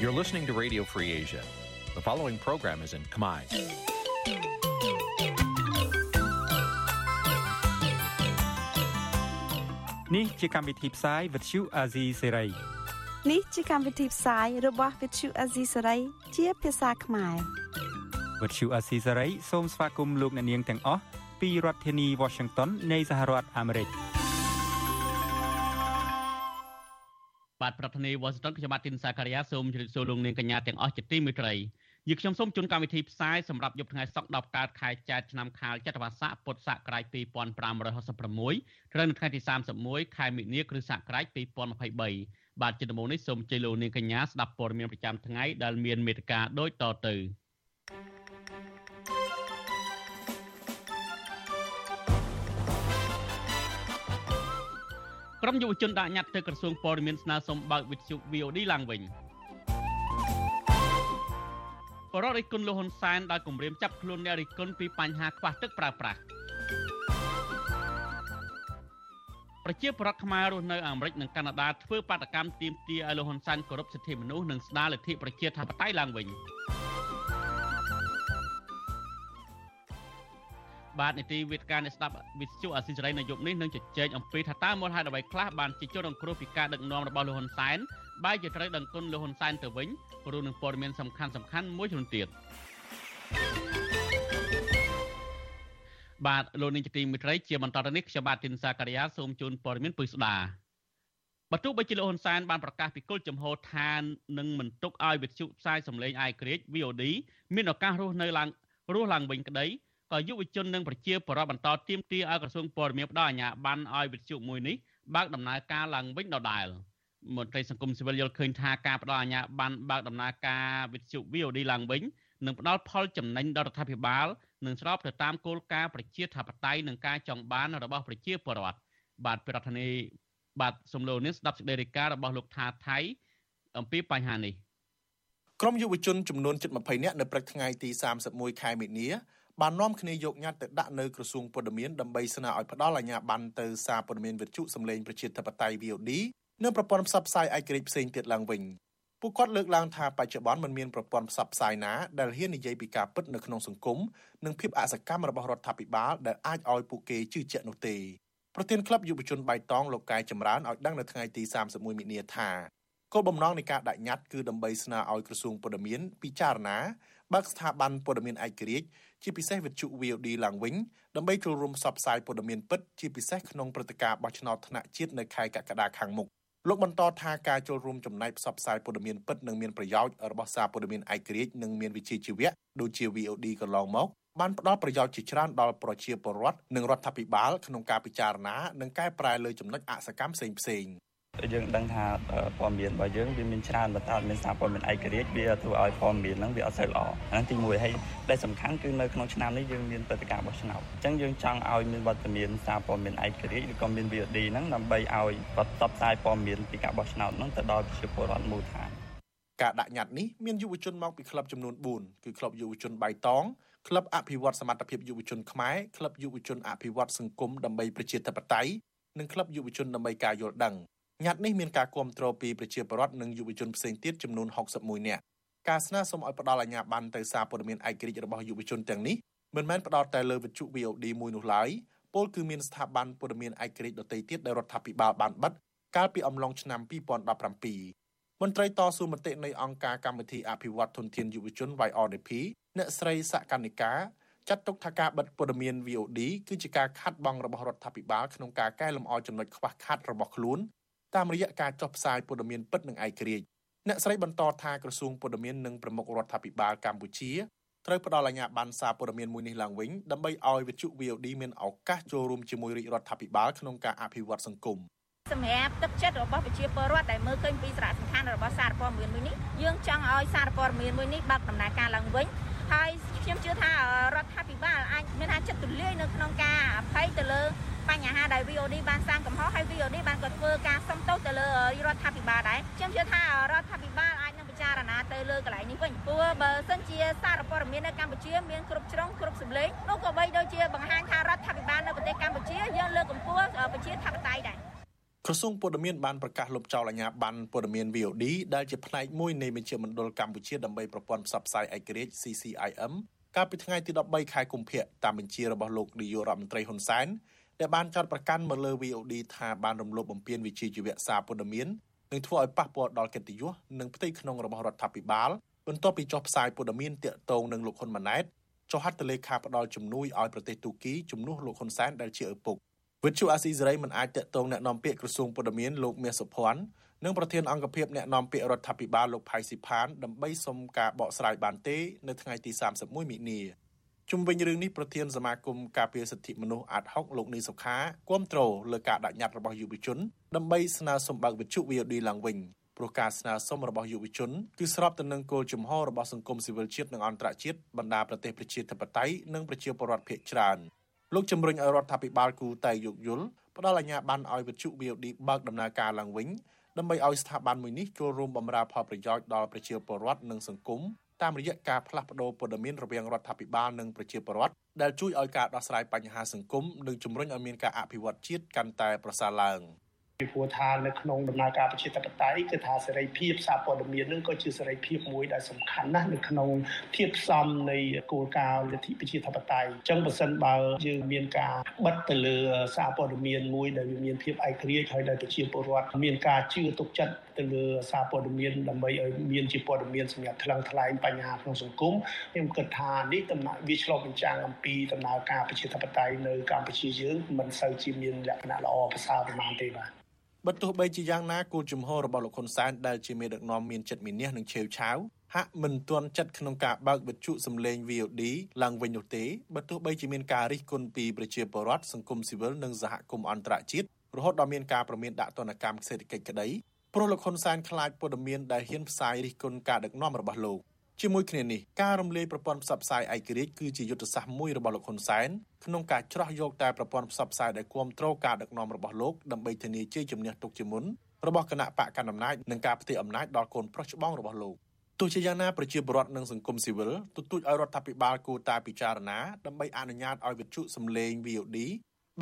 You're listening to Radio Free Asia. The following program is in Khmer. Nǐ chi càm bi tiệp xáy vệt chiu a zì sê ray នេះជាកម្មវិធីផ្សាយរបស់ Vithu Azisari ជាភាសាខ្មែរ វត្តឈូអាស៊ីសេរីសូមស្វាគមន៍លោកអ្នកនាងទាំងអស់ពីរដ្ឋធានី Washington នៃសហរដ្ឋអាមេរិក បាទប្រធានាធិបតី Washington ខ្ញុំបាទទីនសាការីយ៉ាសូមជម្រាបសួរលោកនាងកញ្ញាទាំងអស់ជាទីមេត្រីយើខ្ញុំសូមជូនកម្មវិធីផ្សាយសម្រាប់យប់ថ្ងៃសុក្រ10កើតខែចែកឆ្នាំខាលចត្វាស័កពុទ្ធសករាជ2566ត្រូវនៅថ្ងៃទី31ខែមិនិនាគ្រិស្តសករាជ2023បាទជាដំបូងនេះសូមជ័យលោកនាងកញ្ញាស្ដាប់ព័ត៌មានប្រចាំថ្ងៃដែលមានមេត្តាដូចតទៅ ក្រុមយុវជនដាក់ញត្តិទៅក្រសួងព័ត៌មានស្នើសុំបើកវិទ្យុ VOD ឡើងវិញបរិរិគុណលោកហ៊ុនសែនដោយគម្រាមចាប់ខ្លួនអ្នករិគុណពីបញ្ហាខ្វះទឹកប្រើប្រាស់ប្រជាពលរដ្ឋខ្មែររស់នៅអាមេរិកនិងកាណាដាធ្វើបាតកម្មទាមទារឲ្យលោកហ៊ុនសែនគោរពសិទ្ធិមនុស្សនិងស្ដារលទ្ធិប្រជាធិបតេយ្យឡើងវិញ បាទនីតិវិទ្យាអ្នកស្ដាប់វិទ្យុអាស៊ីសេរីនៅយប់នេះនឹងជជែកអំពីថាតើមូលហេតុអ្វីខ្លះបានជាជនរងគ្រោះពីការដឹកនាំរបស់លោកហ៊ុនសែនបែរជាត្រូវដឹងគុណលោកហ៊ុនសែនទៅវិញរួមនឹងព័ត៌មានសំខាន់សំខាន់មួយចំនួនទៀតបាទលោកនាងជាទីមេត្រីជាបន្តទៅនេះខ្ញុំបាទទីនសាការីយ៉ាសូមជូនព័ត៌មានពុស្ដាបទបើជាលោកហ៊ុនសែនបានប្រកាសពីគោលចំហឋាននឹងមិនទុកឲ្យវិទ្យុផ្សាយសម្លេងអាយក្រិច VOD មានឱកាសរស់នៅឡើងរស់ឡើងវិញក្តីក៏ យុវជននិងប្រជាពលរដ្ឋបន្តទាមទារឲ្យក្រសួងព័ត៌មានផ្ដល់អាជ្ញាប័ណ្ណឲ្យវិទ្យុមួយនេះបើកដំណើរការឡើងវិញដដែលមន្ត្រីសង្គមស៊ីវិលយល់ឃើញថាការផ្ដល់អាជ្ញាប័ណ្ណបើកដំណើរការវិទ្យុ VOD ឡើងវិញនឹងផ្ដល់ផលចំណេញដល់រដ្ឋាភិបាលនិងស្របទៅតាមគោលការណ៍ប្រជាធិបតេយ្យនិងការចង់បានរបស់ប្រជាពលរដ្ឋបាទប្រធានាធិបតីបាទសំឡូននេះស្ដាប់សេចក្តីរាយការណ៍របស់លោកថាថៃអំពីបញ្ហានេះក្រុមយុវជនចំនួនជិត20នាក់នៅព្រឹកថ្ងៃទី31ខែមិនិនា បាននាំគ្នាយកញត្តិទៅដាក់នៅក្រសួងព័ត៌មានដើម្បីស្នើឲ្យផ្ដល់អាជ្ញាប័ណ្ណទៅសារព័ត៌មានវិទ្យុសម្លេងប្រជាធិបតេយ្យ VOD និងប្រព័ន្ធផ្សព្វផ្សាយឯករាជ្យផ្សេងទៀតឡើងវិញពួកគាត់លើកឡើងថាបច្ចុប្បន្នមិនមានប្រព័ន្ធផ្សព្វផ្សាយណាដែលហ៊ាននិយាយពីការពិតនៅក្នុងសង្គមនិងភាពអសកម្មរបស់រដ្ឋាភិបាលដែលអាចឲ្យពួកគេជឿជាក់នោះទេប្រធានក្លឹបយុវជនបៃតងលោកកែចម្រើនឲ្យដឹងនៅថ្ងៃទី31មិនិនាថាគោលបំណងនៃការដាក់ញត្តិគឺដើម្បីស្នើឲ្យក្រសួងព័ត៌មានពិចារណា បើកស្ថាប័នព័ត៌មានឯករាជ្យជាពិសេសវិទ្យុ VOD ឡើងវិញដើម្បីចូលរួមផ្សព្វផ្សាយព័ត៌មានពិតជាពិសេសក្នុងព្រឹត្តិការណ៍បោះឆ្នោតថ្នាក់ជាតិនៅខែកក្កដាខាងមុខលោកបន្តថាការចូលរួមចំណែកផ្សព្វផ្សាយព័ត៌មានពិតនឹងមានប្រយោជន៍របស់សារព័ត៌មានឯករាជ្យនិងមានវិជ្ជាជីវៈដូចជា VOD កន្លងមកបានផ្ដល់ប្រយោជន៍ជាច្រើនដល់ប្រជាពលរដ្ឋនិងរដ្ឋាភិបាលក្នុងការពិចារណានិងកែប្រែលើចំណុចអសកម្មផ្សេងៗ យើងដឹងថាព័ត៌មានរបស់យើងវាមានច្រើនបន្តអត់មានសារព័ត៌មានឯករាជ្យវាធ្វើឲ្យព័ត៌មានហ្នឹងវាអត់សូវល្អហ្នឹងទី1ហើយដែលសំខាន់គឺនៅក្នុងឆ្នាំនេះយើងមានព្រឹត្តិការណ៍បោះឆ្នោតអញ្ចឹងយើងចង់ឲ្យមានវត្តមានសារព័ត៌មានឯករាជ្យឬក៏មាន VOD ហ្នឹងដើម្បីឲ្យគាត់ផ្សព្វផ្សាយព័ត៌មានពីការបោះឆ្នោតហ្នឹងទៅដល់ប្រជាពលរដ្ឋមូលដ្ឋានការដាក់ញត្តិនេះមានយុវជនមកពីក្លឹបចំនួន4គឺក្លឹបយុវជនបៃតងក្លឹបអភិវឌ្ឍសមត្ថភាពយុវជនខ្មែរក្លឹបយុវជនអភិវឌ្ឍសង្គមដើម្បីប្រជាធិបតេយ្យនិងក្លឹបយុវជនដើម្បីការយល់ដឹង ញត្តិនេះមានការគ្រប់គ្រងពីប្រជាពលរដ្ឋនិងយុវជនផ្សេងទៀតចំនួន61នាក់ការស្នើសុំឲ្យផ្ដល់អាជ្ញាប័ណ្ណទៅសារព័ត៌មានឯករាជ្យរបស់យុវជនទាំងនេះមិនមែនផ្ដោតតែលើវិទ្យុ VOD មួយនោះឡើយពលគឺមានស្ថាប័នព័ត៌មានឯករាជ្យដទៃទៀតដែលរដ្ឋាភិបាលបានបិទកាលពីអំឡុងឆ្នាំ2017មន្ត្រីតស៊ូមតិនៃអង្គការកម្មវិធីអភិវឌ្ឍធនធានយុវជន YRDP អ្នកស្រីសកនិកាចាត់ទុកថាការបិទព័ត៌មាន VOD គឺជាការខាត់បងរបស់រដ្ឋាភិបាលក្នុងការកែលម្អចំណុចខ្វះខាតរបស់ខ្លួន តាមរយៈការចុះផ្សាយព័ត៌មានពិតនិងឯករាជ្យអ្នកស្រីបន្តថាក្រសួងព័ត៌មាននិងប្រមុខរដ្ឋាភិបាលកម្ពុជាត្រូវផ្ដល់អាជ្ញាប័ណ្ណសារព័ត៌មានមួយនេះឡើងវិញដើម្បីឲ្យវិទ្យុ VOD មានឱកាសចូលរួមជាមួយរាជរដ្ឋាភិបាលក្នុងការអភិវឌ្ឍសង្គមសម្រាប់ទឹកចិត្តរបស់ប្រជាពលរដ្ឋដែលមើលឃើញពីសារៈសំខាន់របស់សារព័ត៌មានមួយនេះយើងចង់ឲ្យសារព័ត៌មានមួយនេះបើកដំណើរការឡើងវិញហើយខ្ញុំជឿថារដ្ឋាភិបាលអាចមានថាចិត្តទូលាយនៅក្នុងការអភ័យទៅលើ បញ្ហាដែល VOD បានសាងកំហុសហើយ VOD បានក៏ធ្វើការសុំទោសទៅលើរដ្ឋាភិបាលដែរខ្ញុំជឿថារដ្ឋាភិបាលអាចនឹងពិចារណាទៅលើកន្លែងនេះវិញព្រោះបើសិនជាសារព័ត៌មាននៅកម្ពុជាមានគ្រប់ជ្រុងគ្រប់សម្លេងនោះក៏បីដូចជាបង្ហាញថារដ្ឋាភិបាលនៅប្រទេសកម្ពុជាយើងលើកកម្ពស់ប្រជាធិបតេយ្យដែរក្រសួងព័ត៌មានបានប្រកាសលុបចោលអាជ្ញាប័ណ្ណព័ត៌មាន VOD ដែលជាផ្នែកមួយនៃមជ្ឈមណ្ឌលកម្ពុជាដើម្បីប្រព័ន្ធផ្សព្វផ្សាយឯករាជ្យ CCIM កាលពីថ្ងៃទី13ខែកុម្ភៈតាមបញ្ជារបស់លោកនាយករដ្ឋមន្ត្រីហ៊ុនសែន ដែលបានចាត់ប្រកាន់មកលើ VOD ថាបានរំលោភបំពានវិជ្ជាជីវៈសារព័ត៌មាននិងធ្វើឲ្យប៉ះពាល់ដល់កិត្តិយសនិងផ្ទៃក្នុងរបស់រដ្ឋាភិបាលបន្ទាប់ពីចុះផ្សាយព័ត៌មានតាក់ទងនឹងលោកហ៊ុនម៉ាណែតចុះហត្ថលេខាផ្ដល់ជំនួយឲ្យប្រទេសទូគីជំនួសលោកហ៊ុនសែនដែលជាឪពុកវិទ្យុអាស៊ីសេរីមិនអាចតាក់ទងแนะនាំពាក្យក្រសួងព័ត៌មានលោកមាសសុភ័ណ្ឌនិងប្រធានអង្គភិបអ្នកនាំពាក្យរដ្ឋាភិបាលលោកផៃស៊ីផានដើម្បីសុំការបកស្រាយបានទេនៅថ្ងៃទី31មិនិនា ជុំវិញរឿងនេះប្រធានសមាគមការពារសិទ្ធិមនុស្សអាត់ហុកលោកនីសុខាគាំទ្រលើការដាក់ញត្តិរបស់យុវជនដើម្បីស្នើសុំបើកវិទ្យុ VOD ឡើងវិញព្រោះការស្នើសុំរបស់យុវជនគឺស្របទៅនឹងគោលជំហររបស់សង្គមស៊ីវិលជាតិនិងអន្តរជាតិបណ្ដាប្រទេសប្រជាធិបតេយ្យនិងប្រជាពលរដ្ឋភាគច្រើនលោកជំរុញឲ្យរដ្ឋាភិបាលគូតែយោគយល់ផ្ដល់អាជ្ញាប័ណ្ណឲ្យវិទ្យុ VOD បើកដំណើរការឡើងវិញដើម្បីឲ្យស្ថាប័នមួយនេះចូលរួមបម្រើផលប្រយោជន៍ដល់ប្រជាពលរដ្ឋនិងសង្គម តាមរយៈការផ្លាស់ប្តូរព័ត៌មានរវាងរដ្ឋាភិបាលនិងប្រជាពលរដ្ឋដែលជួយឲ្យការដោះស្រាយបញ្ហាសង្គមនិងជំរុញឲ្យមានការអភិវឌ្ឍជាតិកាន់តែប្រសើរឡើង។ពីព្រោះថានៅក្នុងដំណើរការប្រជាធិបតេយ្យគឺថាសេរីភាពសារព័ត៌មាននឹងក៏ជាសេរីភាពមួយដែលសំខាន់ណាស់នៅក្នុងធាតុផ្សំនៃគោលការណ៍លទ្ធិប្រជាធិបតេយ្យអញ្ចឹងបើសិនបើយើងមានការបិទទៅលើសារព័ត៌មានមួយដែលវាមានភាពឯករាជ្យហើយដែលប្រជាពលរដ្ឋមានការជឿទុកចិត្ត ទៅលើសារព័ត៌មានដើម្បីឲ្យមានជាព័ត៌មានសម្រាប់ថ្លឹងថ្លែងបញ្ហាក្នុងសង្គមខ្ញុំគិតថានេះដំណើរវាឆ្លុះបញ្ចាំងអំពីដំណើរការប្រជាធិបតេយ្យនៅកម្ពុជាយើងមិនសូវជាមានលក្ខណៈល្អប្រសើរប្រមាណទេបាទបើទោះបីជាយ៉ាងណាគោលជំហររបស់លោកហ៊ុនសែនដែលជាមេដឹកនាំមានចិត្តមានះនិងឆេវឆាវហាក់មិនទាន់ចិត្តក្នុងការបើកវិទ្យុសំឡេង VOD ឡើងវិញនោះទេបើទោះបីជាមានការរិះគន់ពីប្រជាពលរដ្ឋសង្គមស៊ីវិលនិងសហគមន៍អន្តរជាតិរហូតដល់មានការប្រមានដាក់ទណ្ឌកម្មសេដ្ឋកិច្ចក្តី ព្រោះលោកហ៊ុនសែនខ្លាចព័ត៌មានដែលហ៊ានផ្សាយរិះគន់ការដឹកនាំរបស់លោកជាមួយគ្នានេះការរំលាយប្រព័ន្ធផ្សព្វផ្សាយឯករាជ្យគឺជាយុទ្ធសាស្ត្រមួយរបស់លោកហ៊ុនសែនក្នុងការច្រោះយកតែប្រព័ន្ធផ្សព្វផ្សាយដែលគ្រប់គ្រងការដឹកនាំរបស់លោកដើម្បីធានាជ័យជំនះទុកជាមុនរបស់គណៈបកកណ្ដាលអំណាចនិងការផ្ទេរអំណាចដល់កូនប្រុសច្បងរបស់លោកទោះជាយ៉ាងណាប្រជាពលរដ្ឋនិងសង្គមស៊ីវិលទទូចឲ្យរដ្ឋាភិបាលគួរតែពិចារណាដើម្បីអនុញ្ញាតឲ្យវិទ្យុសំឡេង VOD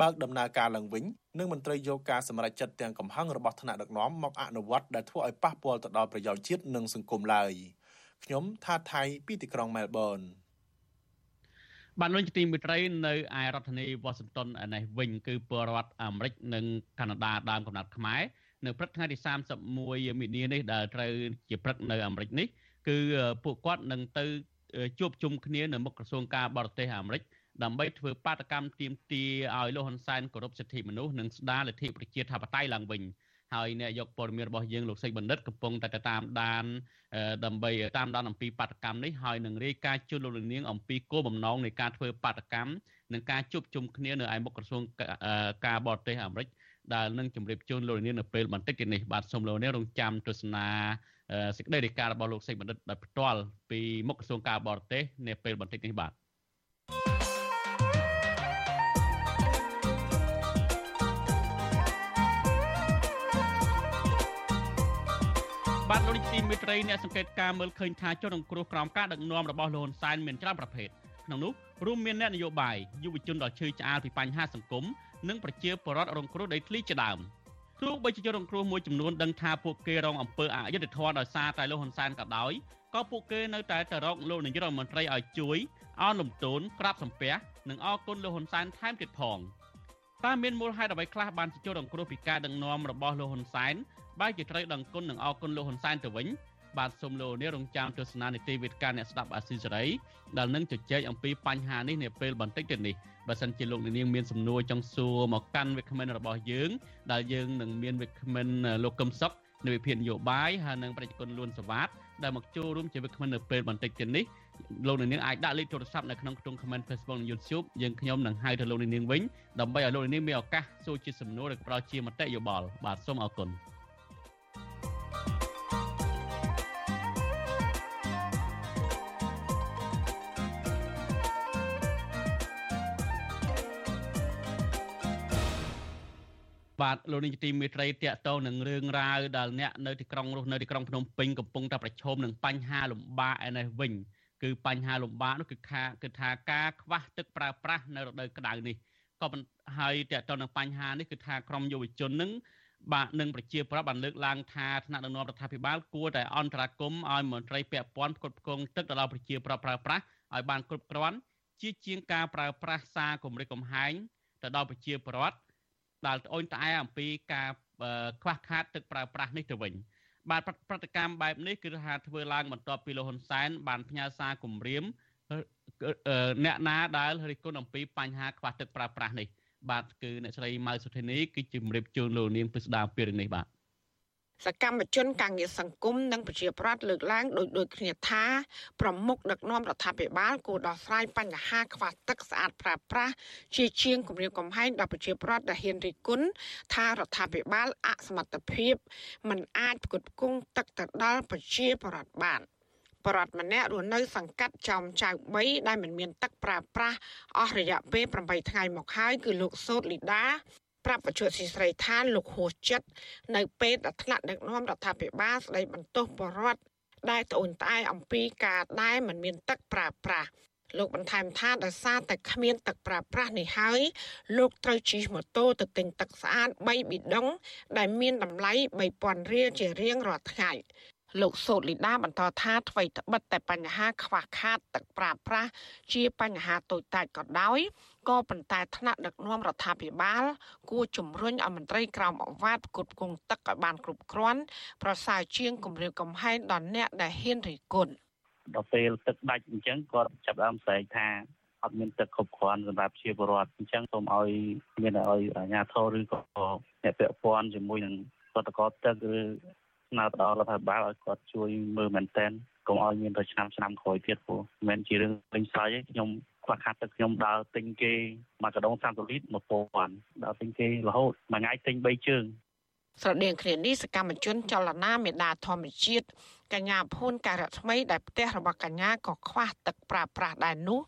បើកដំណើរការឡើងវិញនិងមន្ត្រីយកការសម្រេចចិត្តទាំងកំហឹងរបស់ថ្នាក់ដឹកនាំមកអនុវត្តដែលធ្វើឲ្យប៉ះពាល់ទៅដល់ប្រយោជន៍ជាតិនិងសង្គមឡើយ។ខ្ញុំថាថៃពីទីក្រុងមែលប៊នបានលោកទីមិត្តរីនៅឯរដ្ឋធានីវ៉ាស៊ីនតោននេះវិញគឺពលរដ្ឋអាមេរិកនិងកាណាដាដើមកំណត់ខ្មែរនៅព្រឹកថ្ងៃទី31មីនានេះដែលត្រូវជាព្រឹកនៅអាមេរិកនេះគឺពួកគាត់នឹងទៅជួបជុំគ្នានៅមុខក្រសួងការបរទេសអាមេរិក ដើម្បីធ្វើបាតកម្មទាមទារឲ្យលោកហ៊ុនសែនគោរពសិទ្ធិមនុស្សនិងស្ដារលទ្ធិប្រជាធិបតេយ្យឡើងវិញ។ហើយអ្នកយកព័ត៌មានរបស់យើងលោកសេចបណ្ឌិតកំពុងតែតាមដានដើម្បីតាមដានអំពីបាតកម្មនេះហើយនឹងរាយការណ៍ជូនលោកនាងអំពីគោលបំណងនៃការធ្វើបាតកម្មនិងការជួបជុំគ្នានៅឯមុខក្រសួងការបរទេសអាមេរិកដែលនឹងជម្រាបជូនលោកនាងនៅពេលបន្តិចទៀតនេះបាទសូមលោកនាងរងចាំទស្សនាសេចក្តីរាយការណ៍របស់លោកសេចបណ្ឌិតដោយផ្ទាល់ពីមុខក្រសួងការបរទេសនាពេលបន្តិចនេះបាទ ទលោកទីមេត្រីអ្នកសង្កេតការមើលឃើញថាជនរងគ្រោះក្រោមការដឹកនាំរបស់លោកហ៊ុនសែនមានច្រើនប្រភេទក្នុងនោះរួមមានអ្នកនយោបាយយុវជនដ៏ឈឺឆ្អាលពីបញ្ហាសង្គមនិងប្រជាពលរដ្ឋរងគ្រោះដីធ្លីជាដើមទោះបីជាជនរងគ្រោះមួយចំនួនដឹងថាពួកគេរងអំពើអយុត្តិធម៌ដោយសារតែលោកហ៊ុនសែនក៏ដោយក៏ពួកគេនៅតែទៅរកលោកនាយករដ្ឋមន្ត្រីឲ្យជួយអនលំទោនក្រាបសំពះនិងអរគុណលោកហ៊ុនសែនថែមទៀតផងតើមានមូលហេតុអ្វីខ្លះបានជាជនរងគ្រោះពីការដឹកនាំរបស់លោកហ៊ុនសែន បែរជាត្រូវដឹងគុណនិងអរគុណលោកហ៊ុនសែនទៅវិញបាទសូមលោកនេះរងចាំទស្សនានីតិវិទ្យាអ្នកស្ដាប់អាស៊ីសេរីដែលនឹងជជែកអំពីបញ្ហានេះនាពេលបន្តិចទៀតនេះបើសិនជាលោកនាងមានសំណួរចង់សួរមកកាន់វិក្កាមិនរបស់យើង ដែលយើងនឹងមានវិក្កាមិនលោកកឹមសុខនៅវិភាគនយោបាយហើយនិងប្រជាជនលួនសវ៉ាតដែលមកចូលរួមជាវិក្កាមិននៅពេលបន្តិចទៀតនេះលោកនាងអាចដាក់លេខទូរស័ព្ទនៅក្នុងខ្ទង់ comment Facebook និង YouTube យើងខ្ញុំនឹងហៅទៅលោកនាងវិញដើម្បីឲ្យលោកនាងមានឱកាសសួរជាសំណួរឬក៏ផ្ដល់ជាមតិយោបល់បាទសូមអរគុណ បាទលោកនាយកទីមេត្រីតកតងនឹងរឿងរ៉ាវដែលអ្នកនៅទីក្រុងរស់នៅទីក្រុងភ្នំពេញកំពុងតែប្រឈមនឹងបញ្ហាលំបាកឯនេះវិញគឺបញ្ហាលំបាកនោះគឺថាគឺថាការខ្វះទឹកប្រើប្រាស់នៅរដូវក្តៅនេះក៏ហើយតកតងនឹងបញ្ហានេះគឺថាក្រមយុវជននឹងបាទនឹងប្រជាប្រដ្ឋបានលើកឡើងថាថ្នាក់ដឹកនាំរដ្ឋាភិបាលគួរតែអន្តរាគមន៍ឲ្យមន្ត្រីពាក់ព័ន្ធផ្គត់ផ្គង់ទឹកទៅដល់ប្រជាប្រដ្ឋប្រើប្រាស់ឲ្យបានគ្រប់គ្រាន់ជាជាងការប្រើប្រាស់សារគម្រិតកំហែងទៅដល់ប្រជាពលរដ្ឋ ដែលត្អូញត្អែអំពីការខ្វះខាតទឹកប្រើប្រាស់នេះទៅវិញបាទប្រតិកម្មបែបនេះគឺថាធ្វើឡើងបន្ទាប់ពីលោកហ៊ុនសែនបានផ្ញើសារគម្រាមអ្នកណាដែលរិះគន់អំពីបញ្ហាខ្វះទឹកប្រើប្រាស់នេះបាទគឺអ្នកស្រីម៉ៅសុធីនីគឺជំរាបជូនលោកនាងពិស្ដាពីរឿងនេះបាទ សកម្មជនការងារសង្គមនិងប្រជាប្រដ្ឋលើកឡើងដោយដូចគ្នាថាប្រមុខដឹកនាំរដ្ឋាភិបាលគួរដោះស្រាយបញ្ហាខ្វះទឹកស្អាតប្រើប្រាស់ជាជាងគម្រាមកំហែងដល់ប្រជាប្រដ្ឋដែលហ៊ានរិះគន់ថារដ្ឋាភិបាលអសមត្ថភាពមិនអាចផ្គត់ផ្គង់ទឹកទៅដល់ប្រជាប្រដ្ឋបានបរដ្ឋម្នាក់រស់នៅសង្កាត់ចំចៅ3ដែលមិនមានទឹកប្រើប្រាស់អស់រយៈពេល8ថ្ងៃមកហើយគឺលោកសោតលីដា ប្រាប់បច្ចុប្បន្នស៊ីស្រីថាលោកហួសចិត្តនៅពេលដែលថ្នាក់ដឹកនាំរដ្ឋាភិបាលស្ដីបន្ទោសបរដ្ឋដែលត្អូញត្អែអំពីការដែលមិនមានទឹកប្រើប្រាស់លោកបន្ថែមថាដោយសារតែគ្មានទឹកប្រើប្រាស់នេះហើយលោកត្រូវជិះម៉ូតូទៅទិញទឹកស្អាត3ប៊ីដុងដែលមានតម្លៃ3000រៀលជារៀងរាល់ថ្ងៃលោកសូតលីដាបន្តថាអ្វីត្បិតតែបញ្ហាខ្វះខាតទឹកប្រើប្រាស់ជាបញ្ហាតូចតាចក៏ដោយ ក៏ប៉ុន្តែថ្នាក់ដឹកនាំរដ្ឋាភិបាល គួរជំរុញឲ្យមន្ត្រីក្រមអវ៉ាតផ្គត់ផ្គង់ទឹកឲ្យបានគ្រប់គ្រាន់ប្រសើរជាងគម្រាមកំហែងដល់អ្នកដែលហ៊ានរិះគន់ដល់ពេលទឹកដាច់អញ្ចឹងគាត់ចាប់ដើមស្រែកថាអត់មានទឹកគ្រប់គ្រាន់សម្រាប់ជាពលរដ្ឋអញ្ចឹងសូមឲ្យមានឲ្យអាជ្ញាធរឬក៏អ្នកពាក់ព័ន្ធជាមួយនឹងរដ្ឋកោទឹកឬស្នើទៅដល់រដ្ឋាភិបាលឲ្យគាត់ជួយមើលមែនតែនកុំឲ្យមានទៅឆ្នាំឆ្នាំក្រោយទៀតព្រោះមិនមែនជារឿងពេញស្រ័យទេខ្ញុំ ខ្វះខាតទឹកខ្ញុំដើរទិញគេមួយកដុង30លីត្រ1000ដើរទិញគេរហូតមួយថ្ងៃទិញ3ជើងស្រដៀងគ្នានេះសកម្មជនចលនាមេដាធម្មជាតិកញ្ញាភូនការថ្មីដែលផ្ទះរបស់កញ្ញាក៏ខ្វះទឹកប្រើប្រាស់ដែរនោះ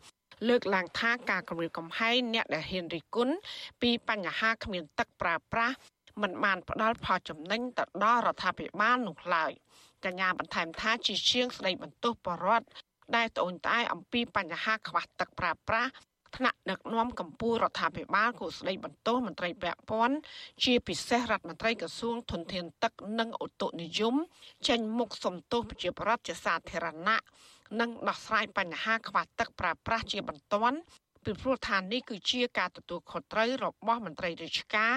លើកឡើងថាការគម្រាមកំហែងអ្នកដែលហ៊ានរិះគន់ពីបញ្ហាគ្មានទឹកប្រើប្រាស់មិនបានផ្ដល់ផលចំណេញទៅដល់រដ្ឋាភិបាលនោះឡើយកញ្ញាបន្ថែមថាជាជាងស្ដីបន្ទោសបរដ្ឋ ដែលត្អូញត្អែអំពីបញ្ហាខ្វះទឹកប្រើប្រាស់ថ្នាក់ដឹកនាំកម្ពុជារដ្ឋាភិបាលគូស្ដីបន្ទោសមន្ត្រីពាក់ព័ន្ធជាពិសេសរដ្ឋមន្ត្រីក្រសួងធនធានទឹកនិងឧតុនិយមចេញមុខសំទោសប្រជាប្រដ្ឋជាសាធារណៈនិងដោះស្រាយបញ្ហាខ្វះទឹកប្រើប្រាស់ជាបន្ទាន់ពីព្រោះថានេះគឺជាការទទួលខុសត្រូវរបស់មន្ត្រីរាជការ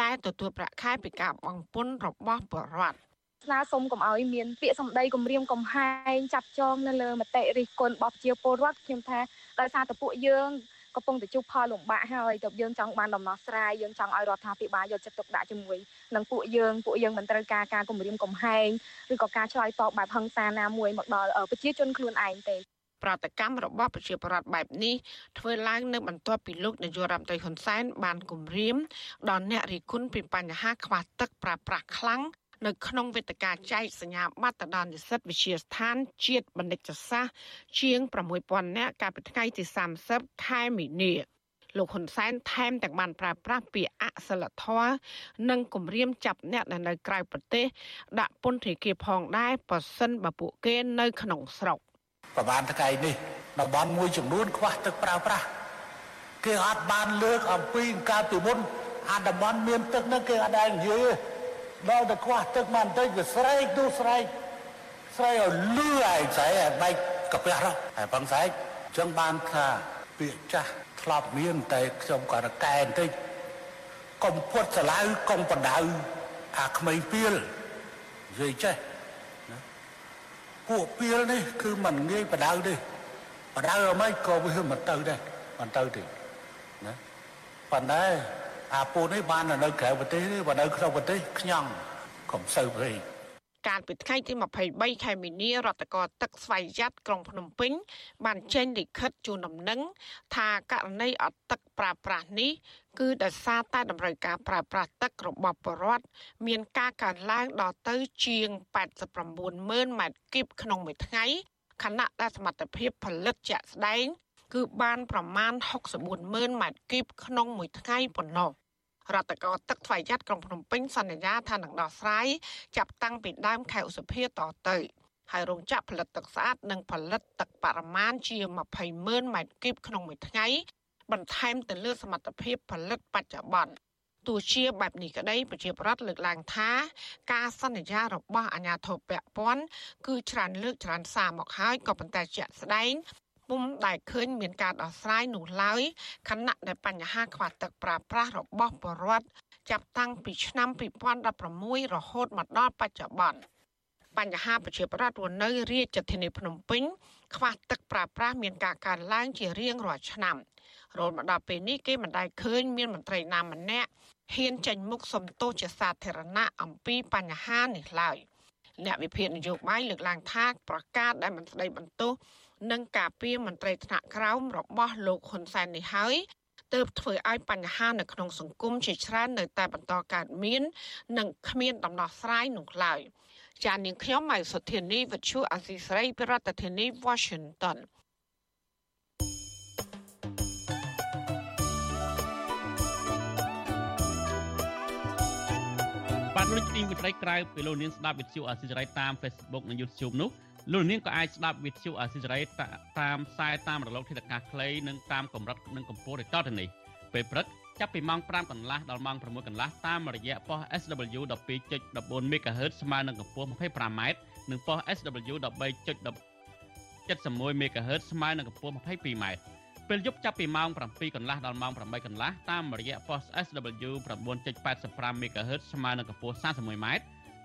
ដែលទទួលប្រាក់ខែពីការបង់ពន្ធរបស់បរដ្ឋ ស្នើសុំកុំឲ្យមានពាក្យសម្ដីគំរាមកំហែងចាប់ចងនៅលើមតិរិះគន់របស់ប្រជាពលរដ្ឋខ្ញុំថាដោយសារតែពួកយើងកំពុងតែជួបផលលំបាកហើយទើបយើងចង់បានដំណោះស្រាយយើងចង់ឲ្យរដ្ឋាភិបាលយកចិត្តទុកដាក់ជាមួយនឹងពួកយើងពួកយើងមិនត្រូវការការគំរាមកំហែងឬក៏ការឆ្លើយតបបែបហិង្សាណាមួយមកដល់ប្រជាជនខ្លួនឯងទេប្រតិកម្មរបស់ប្រជាពលរដ្ឋបែបនេះធ្វើឡើងនៅបន្ទាប់ពីលោកនាយករដ្ឋមន្ត្រីហ៊ុនសែនបានគម្រាមដល់អ្នករិះគន់ពីបញ្ហាខ្វះទឹកប្រើប្រាស់ខ្លាំង នៅក្នុងវេទិកាចែកសញ្ញាបត្រដល់និស្សិតវិទ្យាស្ថានជាតិបណ្ឌិតសាស្ត្រជាង6000នាក់កាលពីថ្ងៃទី30ខែមីនាលោកហ៊ុនសែនថែមទាំងបានប្រើប្រាស់ពាក្យអសិលធម៌និងគម្រាមចាប់អ្នកដែលនៅក្រៅប្រទេស ដាក់ពន្ធនាគារផងដែរបើសិនបើពួកគេនៅក្នុងស្រុកប្រហែលថ្ងៃនេះតំបន់មួយចំនួនខ្វះទឹកប្រើប្រាស់គេអត់បានលើកអំពីកាលពីមុនអាតំបន់មានទឹកនោះគេអត់ដែលនិយាយ ដល់តែខ្វះទឹកមកបន្តិចវាស្រែកទូស្រែកស្រែកឲ្យលឺឯងស្រែកឲ្យបែកកាពះនោះហើយបងស្រែកចឹងបានថាពាក្យចាស់ធ្លាប់មានតែខ្ញុំក៏រកែបន្តិចកុំពុតស្រឡៅកុំបដៅអាក្មេងពីលនិយាយចេះពួកពីលនេះគឺមិនងាយបដៅទេបដៅអ្មេចក៏វាមិនទៅដែរមិនទៅទេណាប៉ុន្តែ អាពូនេះបាននៅក្រៅប្រទេសទេបើនៅក្នុងប្រទេសខ្ញង់កុំសូវពេកកាលពីថ្ងៃទី23ខែមីនារដ្ឋកោទឹកស្វ័យយ័តក្រុងភ្នំពេញ បានចេញលិខិតជូនដំណឹងថាករណីអត់ទឹកប្រើប្រាស់នេះគឺដោយសារតែតម្រូវការប្រើប្រាស់ទឹករបស់ប្រជាពលរដ្ឋមានការកើនឡើងដល់ទៅជាង89ម៉ឺនម៉ែត្រគីបក្នុងមួយថ្ងៃខណៈដែលសមត្ថភាពផលិតជាក់ស្ដែង គឺបានប្រមាណ64ម៉ឺនម៉ែត្រគីបក្នុងមួយថ្ងៃប៉ុណ្ណោះរដ្ឋកោទឹកថ្វាយយ៉ាត់ក្រុងភ្នំពេញសន្យាថានឹងដោះស្រាយចាប់តាំងពីដើមខែឧសភាតទៅហើយរោងចក្រផលិតទឹកស្អាតនិងផលិតទឹកបរិមាណជា20ម៉ឺនម៉ែត្រគីបក្នុងមួយថ្ងៃបន្ថែមទៅលើសមត្ថភាពផលិតបច្ចុប្បន្នទោះជាបែបនេះក្តីប្រជាប្រដ្ឋលើកឡើងថា ការសន្យារបស់អាជ្ញាធរពាក់ព័ន្ធគឺច្រើនលើកច្រើនសារមកហើយក៏ប៉ុន្តែជាក់ស្ដែង ពុំដែលឃើញមានការដោះស្រាយនោះឡើយខណៈដែលបញ្ហាខ្វះទឹកប្រើប្រាស់របស់ប្រជាពលរដ្ឋចាប់តាំងពីឆ្នាំ2016រហូតមកដល់បច្ចុប្បន្នបញ្ហាប្រជាប្រដ្ឋរស់នៅ រាជធានីភ្នំពេញខ្វះទឹកប្រើប្រាស់មានការកើនឡើងជារៀងរាល់ឆ្នាំរហូតមកដល់ពេលនេះគេមិនដែលឃើញមានមន្ត្រីណាម្នាក់ហ៊ានចេញមុខសំទោសជាសាធារណៈអំពីបញ្ហានេះឡើយអ្នកវិភាគនយោបាយលើកឡើងថាប្រកាសដែលមិនស្ដីបន្ទោស និងការពីមន្ត្រីថ្នាក់ក្រោមរបស់លោកហ៊ុនសែននេះហើយទើបធ្វើឲ្យបញ្ហានៅក្នុងសង្គមជាច្រើននៅតែបន្តកើតមាន និងគ្មានដំណោះស្រាយនោះឡើយចាននាងខ្ញុំម៉ៃសុធានីវិទ្យុអស៊ីសេរីប្រធានាធិបតី Washington បាទលោកទីវិទ្យក្រៅពីលោកនាងស្ដាប់វិទ្យុអស៊ីសេរីតាម Facebook និង YouTube នោះ លោកនាងក៏អាចស្ដាប់វិទ្យុអស៊ីសេរីតាមខ្សែតាមរលកធាតុអាកាសខ្លីនិងតាមកម្រិតនិងកម្ពស់ដូចតទៅនេះពេលព្រឹកចាប់ពីម៉ោង5កន្លះដល់ម៉ោង6កន្លះតាមរយៈប៉ុស SW 12.14 MHz ស្មើនឹងកម្ពស់ 25m និងប៉ុស SW 13.71 MHz ស្មើនឹងកម្ពស់ 22m ពេលយប់ចាប់ពីម៉ោង7កន្លះដល់ម៉ោង8កន្លះតាមរយៈប៉ុស SW 9.85 MHz ស្មើនឹងកម្ពស់ 31m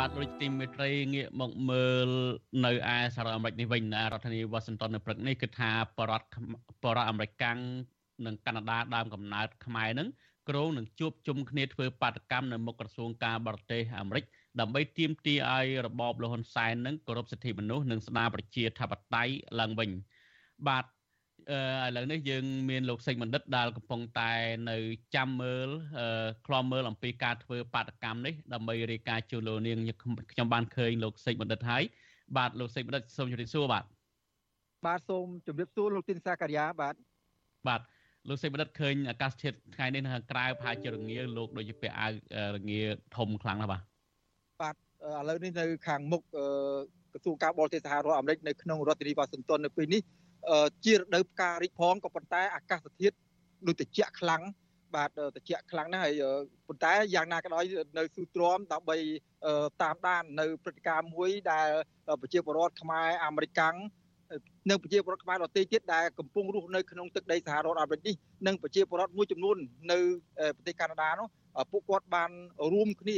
បាទដូចទីមេត្រីងាកមកមើលនៅឯសហរដ្ឋអាមេរិកនេះវិញរដ្ឋធានីវ៉ាស៊ីនតោននៅព្រឹកនេះគឺថាបរដ្ឋបរដ្ឋអាមេរិកកាំងនិងកាណាដាដើមកំណើតខ្មែរនឹងគ្រងនឹងជួបជុំគ្នាធ្វើបាតកម្មនៅមុខក្រសួងការបរទេសអាមេរិកដើម្បីទាមទារឲ្យរបបលហ៊ុនសែននឹងគោរពសិទ្ធិមនុស្សនិងស្ដារប្រជាធិបតេយ្យឡើងវិញបាទ ឥឡូវនេះយើងមានលោកសេងបណ្ឌិតដែលកំពុងតែនៅចាំមើលខ្លំមើលអំពីការធ្វើបាតកម្មនេះដើម្បីរាយការណ៍ជូនលោកនាងខ្ញុំបានឃើញលោកសេងបណ្ឌិតហើយបាទលោកសេងបណ្ឌិតសូមជម្រាបសួរបាទបាទសូមជម្រាបសួរលោកទីនសាការីយ៉ាបាទបាទលោកសេងបណ្ឌិតឃើញអាកាសធាតុថ្ងៃនេះនៅខាងក្រៅប្រហែលជារងាលោកដូចជាពាក់អាវរងាធំខ្លាំងណាស់បាទបាទឥឡូវនេះនៅខាងមុខក្រសួងការបរទេសសហរដ្ឋអាមេរិកនៅក្នុងរដ្ឋធានីវ៉ាស៊ីនតោននៅពេលនេះ ជារដូវផ្ការីកផងក៏ប៉ុន្តែអាកាសធាតុដូចត្រជាក់ខ្លាំងបាទត្រជាក់ខ្លាំងណាស់ហើយប៉ុន្តែយ៉ាងណាក៏ដោយនៅស៊ូទ្រាំដើម្បីតាមដាននៅព្រឹត្តិការណ៍មួយដែលប្រជាពលរដ្ឋខ្មែរអាមេរិកាំងនិងប្រជាពលរដ្ឋខ្មែរដទៃទៀតដែលកំពុងរស់នៅក្នុងទឹកដីសហរដ្ឋអាមេរិកនេះនិងប្រជាពលរដ្ឋមួយចំនួននៅប្រទេសកាណាដានោះពួកគាត់បានរួមគ្នា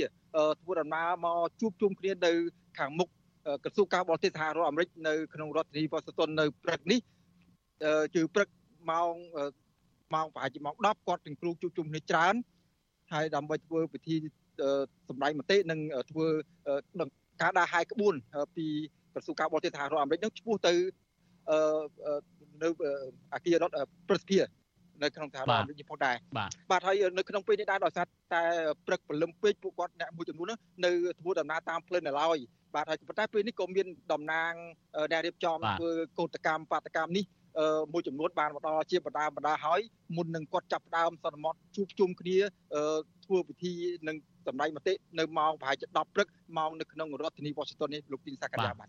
ធ្វើដំណើរមកជួបជុំគ្នានៅខាងមុខក្រសួងការបរទេសសហរដ្ឋអាមេរិកនៅក្នុងរដ្ឋធានីវ៉ាស៊ីនតោននៅព្រឹកនេះ ជឺព្រឹកម៉ោងម៉ោងប្រហែលជាម៉ោង10គាត់ទាំងគ្រូជួបជុំគ្នាច្រើនហើយដើម្បីធ្វើពិធីសម្ដែងមតិនិងធ្វើការដើរហាយក្បួនពីក្រសួងការបរទេសសហរដ្ឋអាមេរិកនឹងឆ្ពោះទៅនៅអាគាររដ្ឋប្រសិទ្ធិនៅក្នុងសហរដ្ឋអាមេរិកផងដែរបាទហើយនៅក្នុងពេលនេះដែរដោយសារតែព្រឹកព្រលឹមពេកពួកគាត់អ្នកមួយចំនួននៅធ្វើដំណើរតាមផ្លូវនៅឡើយបាទហើយប៉ុន្តែពេលនេះក៏មានតំណាងដែលរៀបចំធ្វើកោតកម្មបាតកម្មនេះ មួយចំនួនបានមកដល់ជាបដាបដាហើយមុននឹងគាត់ចាប់ផ្ដើមសន្មត់ជួបជុំគ្នាធ្វើពិធីនឹងសម្ដែងមតិនៅម៉ោងប្រហែលជា10ព្រឹកម៉ោងនៅក្នុងរដ្ឋធានី Washington នេះលោកទីនសាករាបាទ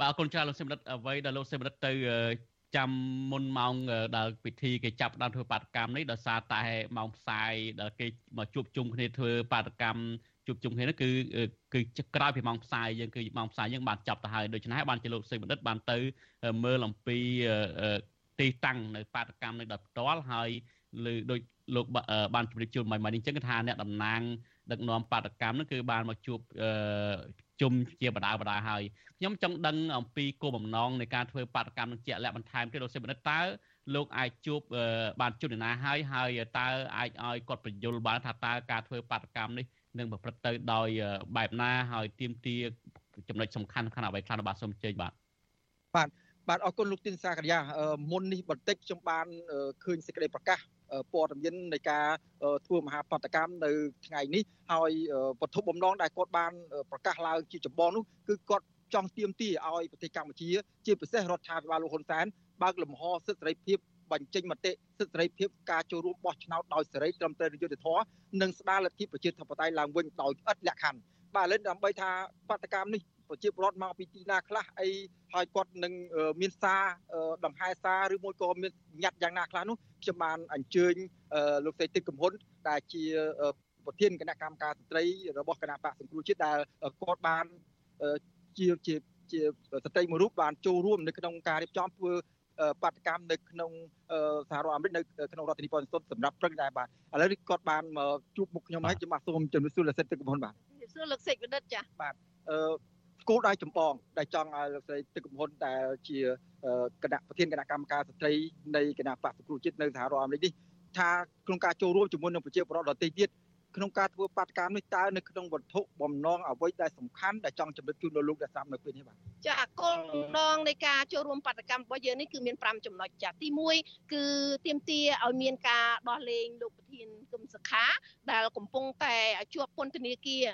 បាទអរគុណច្រើនលោកសេមរិទ្ធអ្វីដែលលោកសេមរិទ្ធទៅចាំមុនម៉ោងដែលពិធីគេចាប់ដើមធ្វើបាតកម្មនេះដោយសារតែម៉ោងផ្សាយដែលគេមកជួបជុំគ្នាធ្វើបាតកម្មជួបជុំគ្នានោះគឺគឺក្រោយពីម៉ោងផ្សាយយើងគឺម៉ោងផ្សាយយើងបានចាប់ទៅហើយដូច្នេះបានជាលោកសេបណ្ឌិតបានទៅមើលអំពីទីតាំងនៅបាតកម្មនេះដោយផ្ទាល់ហើយឬដូចលោកបានជម្រាបជូនមកមកនេះចឹងគឺថាអ្នកតំណាងដឹកនាំបាតកម្មនោះគឺបានមកជួបជុំជាបដាបដាហើយខ្ញុំចង់ដឹងអំពីគោលបំណងនៃការធ្វើបាតកម្មនឹងជាក់លាក់បន្ថែមទៀតលោកសេបណ្ឌិតតើលោកអាចជួបបានជួបអ្នកណាហើយហើយតើអាចឲ្យគាត់បញ្យល់បានថាតើការធ្វើបាតកម្មនេះ នឹងប្រព្រឹត្តទៅដោយបែបណាហើយទៀមទាចំណុចសំខាន់សំខាន់អ្វីខ្លះបាទសូមអញ្ជើញបាទបាទបាទអរគុណលោកទីនសាករិយាមុននេះបន្តិចខ្ញុំបានឃើញសេចក្តីប្រកាសព័ត៌មាននៃការធ្វើមហាបដកម្មនៅថ្ងៃនេះហើយវត្ថុបំណងដែលគាត់បានប្រកាសឡើងជាចម្បងនោះគឺគាត់ចង់ទាមទារឲ្យប្រទេសកម្ពុជា ជាពិសេសរដ្ឋាភិបាលលោកហ៊ុនសែនបើកលំហសិទ្ធិសេរីភាព បញ្ចេញមតិសិទ្ធិសេរីភាពការចូលរួមបោះឆ្នោតដោយសេរីត្រឹមត្រូវយុត្តិធម៌និងស្ដារលទ្ធិប្រជាធិបតេយ្យឡើងវិញដោយឥតលក្ខខណ្ឌបាទឥឡូវដើម្បីថាបដកម្មនេះប្រជាពលរដ្ឋមកពីទីណាខ្លះអីហើយគាត់នឹងមានសារដង្ហែសារឬមួយក៏មានញត្តិយ៉ាងណាខ្លះនោះខ្ញុំបានអញ្ជើញលោកស្រីទឹកកំហ៊ុនដែលជាប្រធានគណៈកម្មការស្ត្រីរបស់គណៈបកសង្គ្រោះជាតិដែលគាត់បានជាជាជាស្ត្រីមួយរូបបានចូលរួមនៅក្នុងការរៀបចំធ្វើ បាតកម្មនៅក្នុងសហរដ្ឋអាមេរិកនៅក្នុងរដ្ឋធានី Washington សម្រាប់ព្រឹកដែរបាទឥឡូវនេះគាត់បានមកជួបមុខខ្ញុំហើយខ្ញុំបាទសូមជម្រាបសួរលោកសិទ្ធិទឹកកំហ៊ុនបាទជម្រាបសួរលោកសេចវិឌិតចាបាទអឺគោលដៅចម្បងដែលចង់ឲ្យលោកស្រីទឹកកំហ៊ុនដែលជាគណៈប្រធានគណៈកម្មការស្ត្រីនៃគណៈបកសង្គ្រោះជាតិនៅសហរដ្ឋអាមេរិកនេះថាក្នុងការចូលរួមជាមួយនឹងប្រជាពលរដ្ឋដទៃទៀត ក្នុងការធ្វើបាតកម្មនេះតើនៅក្នុងវត្ថុបំណងអ្វីដែលសំខាន់ដែលចង់ជម្រាបជូនដល់លោកដែលស្ដាប់នៅពេលនេះបាទចាគោលបំណងនៃការចូលរួមបាតកម្មរបស់យើងនេះគឺមាន5ចំណុចចាទី1គឺទាមទារឲ្យមានការដោះលែងលោកប្រធានគឹមសខា ដែលកំពុងតែជាប់ពន្ធនាគារ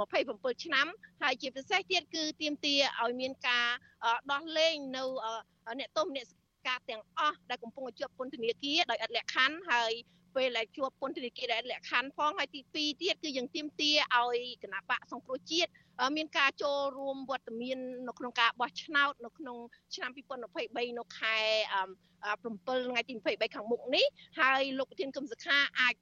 27ឆ្នាំហើយជាពិសេសទៀតគឺទាមទារឲ្យមានការដោះលែងនៅអ្នកទោសអ្នកការទាំងអស់ដែលកំពុងជាប់ពន្ធនាគារដោយឥតលក្ខខណ្ឌហើយ ពេលដែលជាប់ពន្ធនាគារដែលលក្ខខណ្ឌផងហើយទី2ទៀតគឺយើងទាមទារឲ្យគណៈបកសង្គ្រោះជាតិមានការចូលរួមវត្តមាននៅក្នុងការបោះឆ្នោតនៅក្នុងឆ្នាំ2023នៅខែ7ថ្ងៃទី23ខាងមុខនេះហើយលោកប្រធានគឹមសុខាអាច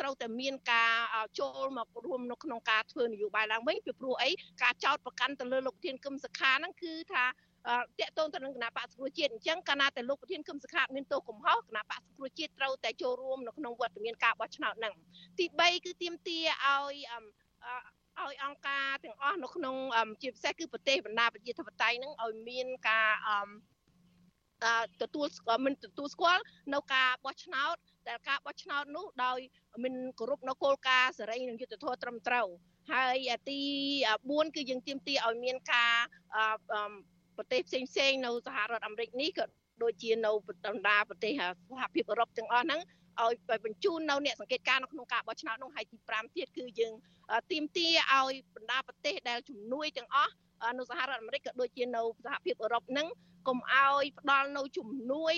ត្រូវតែមានការចូលមករួមនៅក្នុងការធ្វើនយោបាយឡើងវិញពីព្រោះអីការចោតប្រកាន់ទៅលើលោកប្រធានគឹមសុខាហ្នឹងគឺថា តាក់ទងទៅនឹងគណៈបកសង្គ្រោះជាតិអញ្ចឹងកាលណាតែលោកប្រធានគឹមសុខាមានទោសកំហុសគណៈបកសង្គ្រោះជាតិត្រូវតែចូលរួមនៅក្នុងវត្តមានការបោះឆ្នោតហ្នឹងទី3គឺទាមទារឲ្យឲ្យអង្គការទាំងអស់នៅក្នុងជាពិសេសគឺប្រទេសបណ្ដាប្រជាធិបតេយ្យហ្នឹងឲ្យមានការទទួលស្គាល់មិនទទួលស្គាល់នៅការបោះឆ្នោតតែការបោះឆ្នោតនោះដោយមិនគោរពនៅគោលការណ៍សេរីនិងយុត្តិធម៌ត្រឹមត្រូវហើយទី4គឺយើងទាមទារឲ្យមានការ ប្រទេសផ្សេងផ្សេងនៅសហរដ្ឋអាមេរិកនេះក៏ដូចជានៅបណ្ដាប្រទេសសហភាពអឺរ៉ុបទាំងអស់ហ្នឹងឲ្យបញ្ជូននៅអ្នកសង្កេតការណ៍នៅក្នុងការបោះឆ្នោតនោះហើយទី5ទៀតគឺយើងទាមទារឲ្យបណ្ដាប្រទេសដែលជំនួយទាំងអស់នៅសហរដ្ឋអាមេរិកក៏ដូចជានៅសហភាពអឺរ៉ុបហ្នឹងកុំឲ្យផ្ដល់នៅជំនួយ